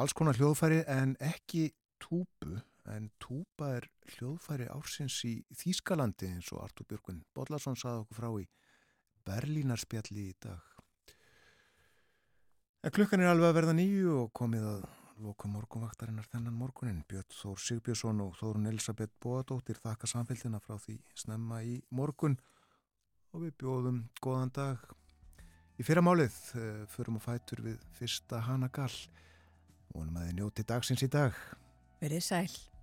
alls konar hljóðfæri en ekki túbu, en túba er hljóðfæri ársins í Þýskalandi eins og Artur Björgun Bodlason saði okkur frá í Berlínarspjalli í dag. En klukkan er alveg að verða nýju og komið að loka morgunvaktarinnar þennan morgunin. Björn Þór Sigbjörnsson og Þórun Elisabeth Bóadóttir þakka samfélgina frá því snemma í morgun og við bjóðum góðan dag. Í fyrra málið uh, förum að fætur við fyrsta Hanagall. Vonum að þið njóti dagsins í dag. Verið sæl.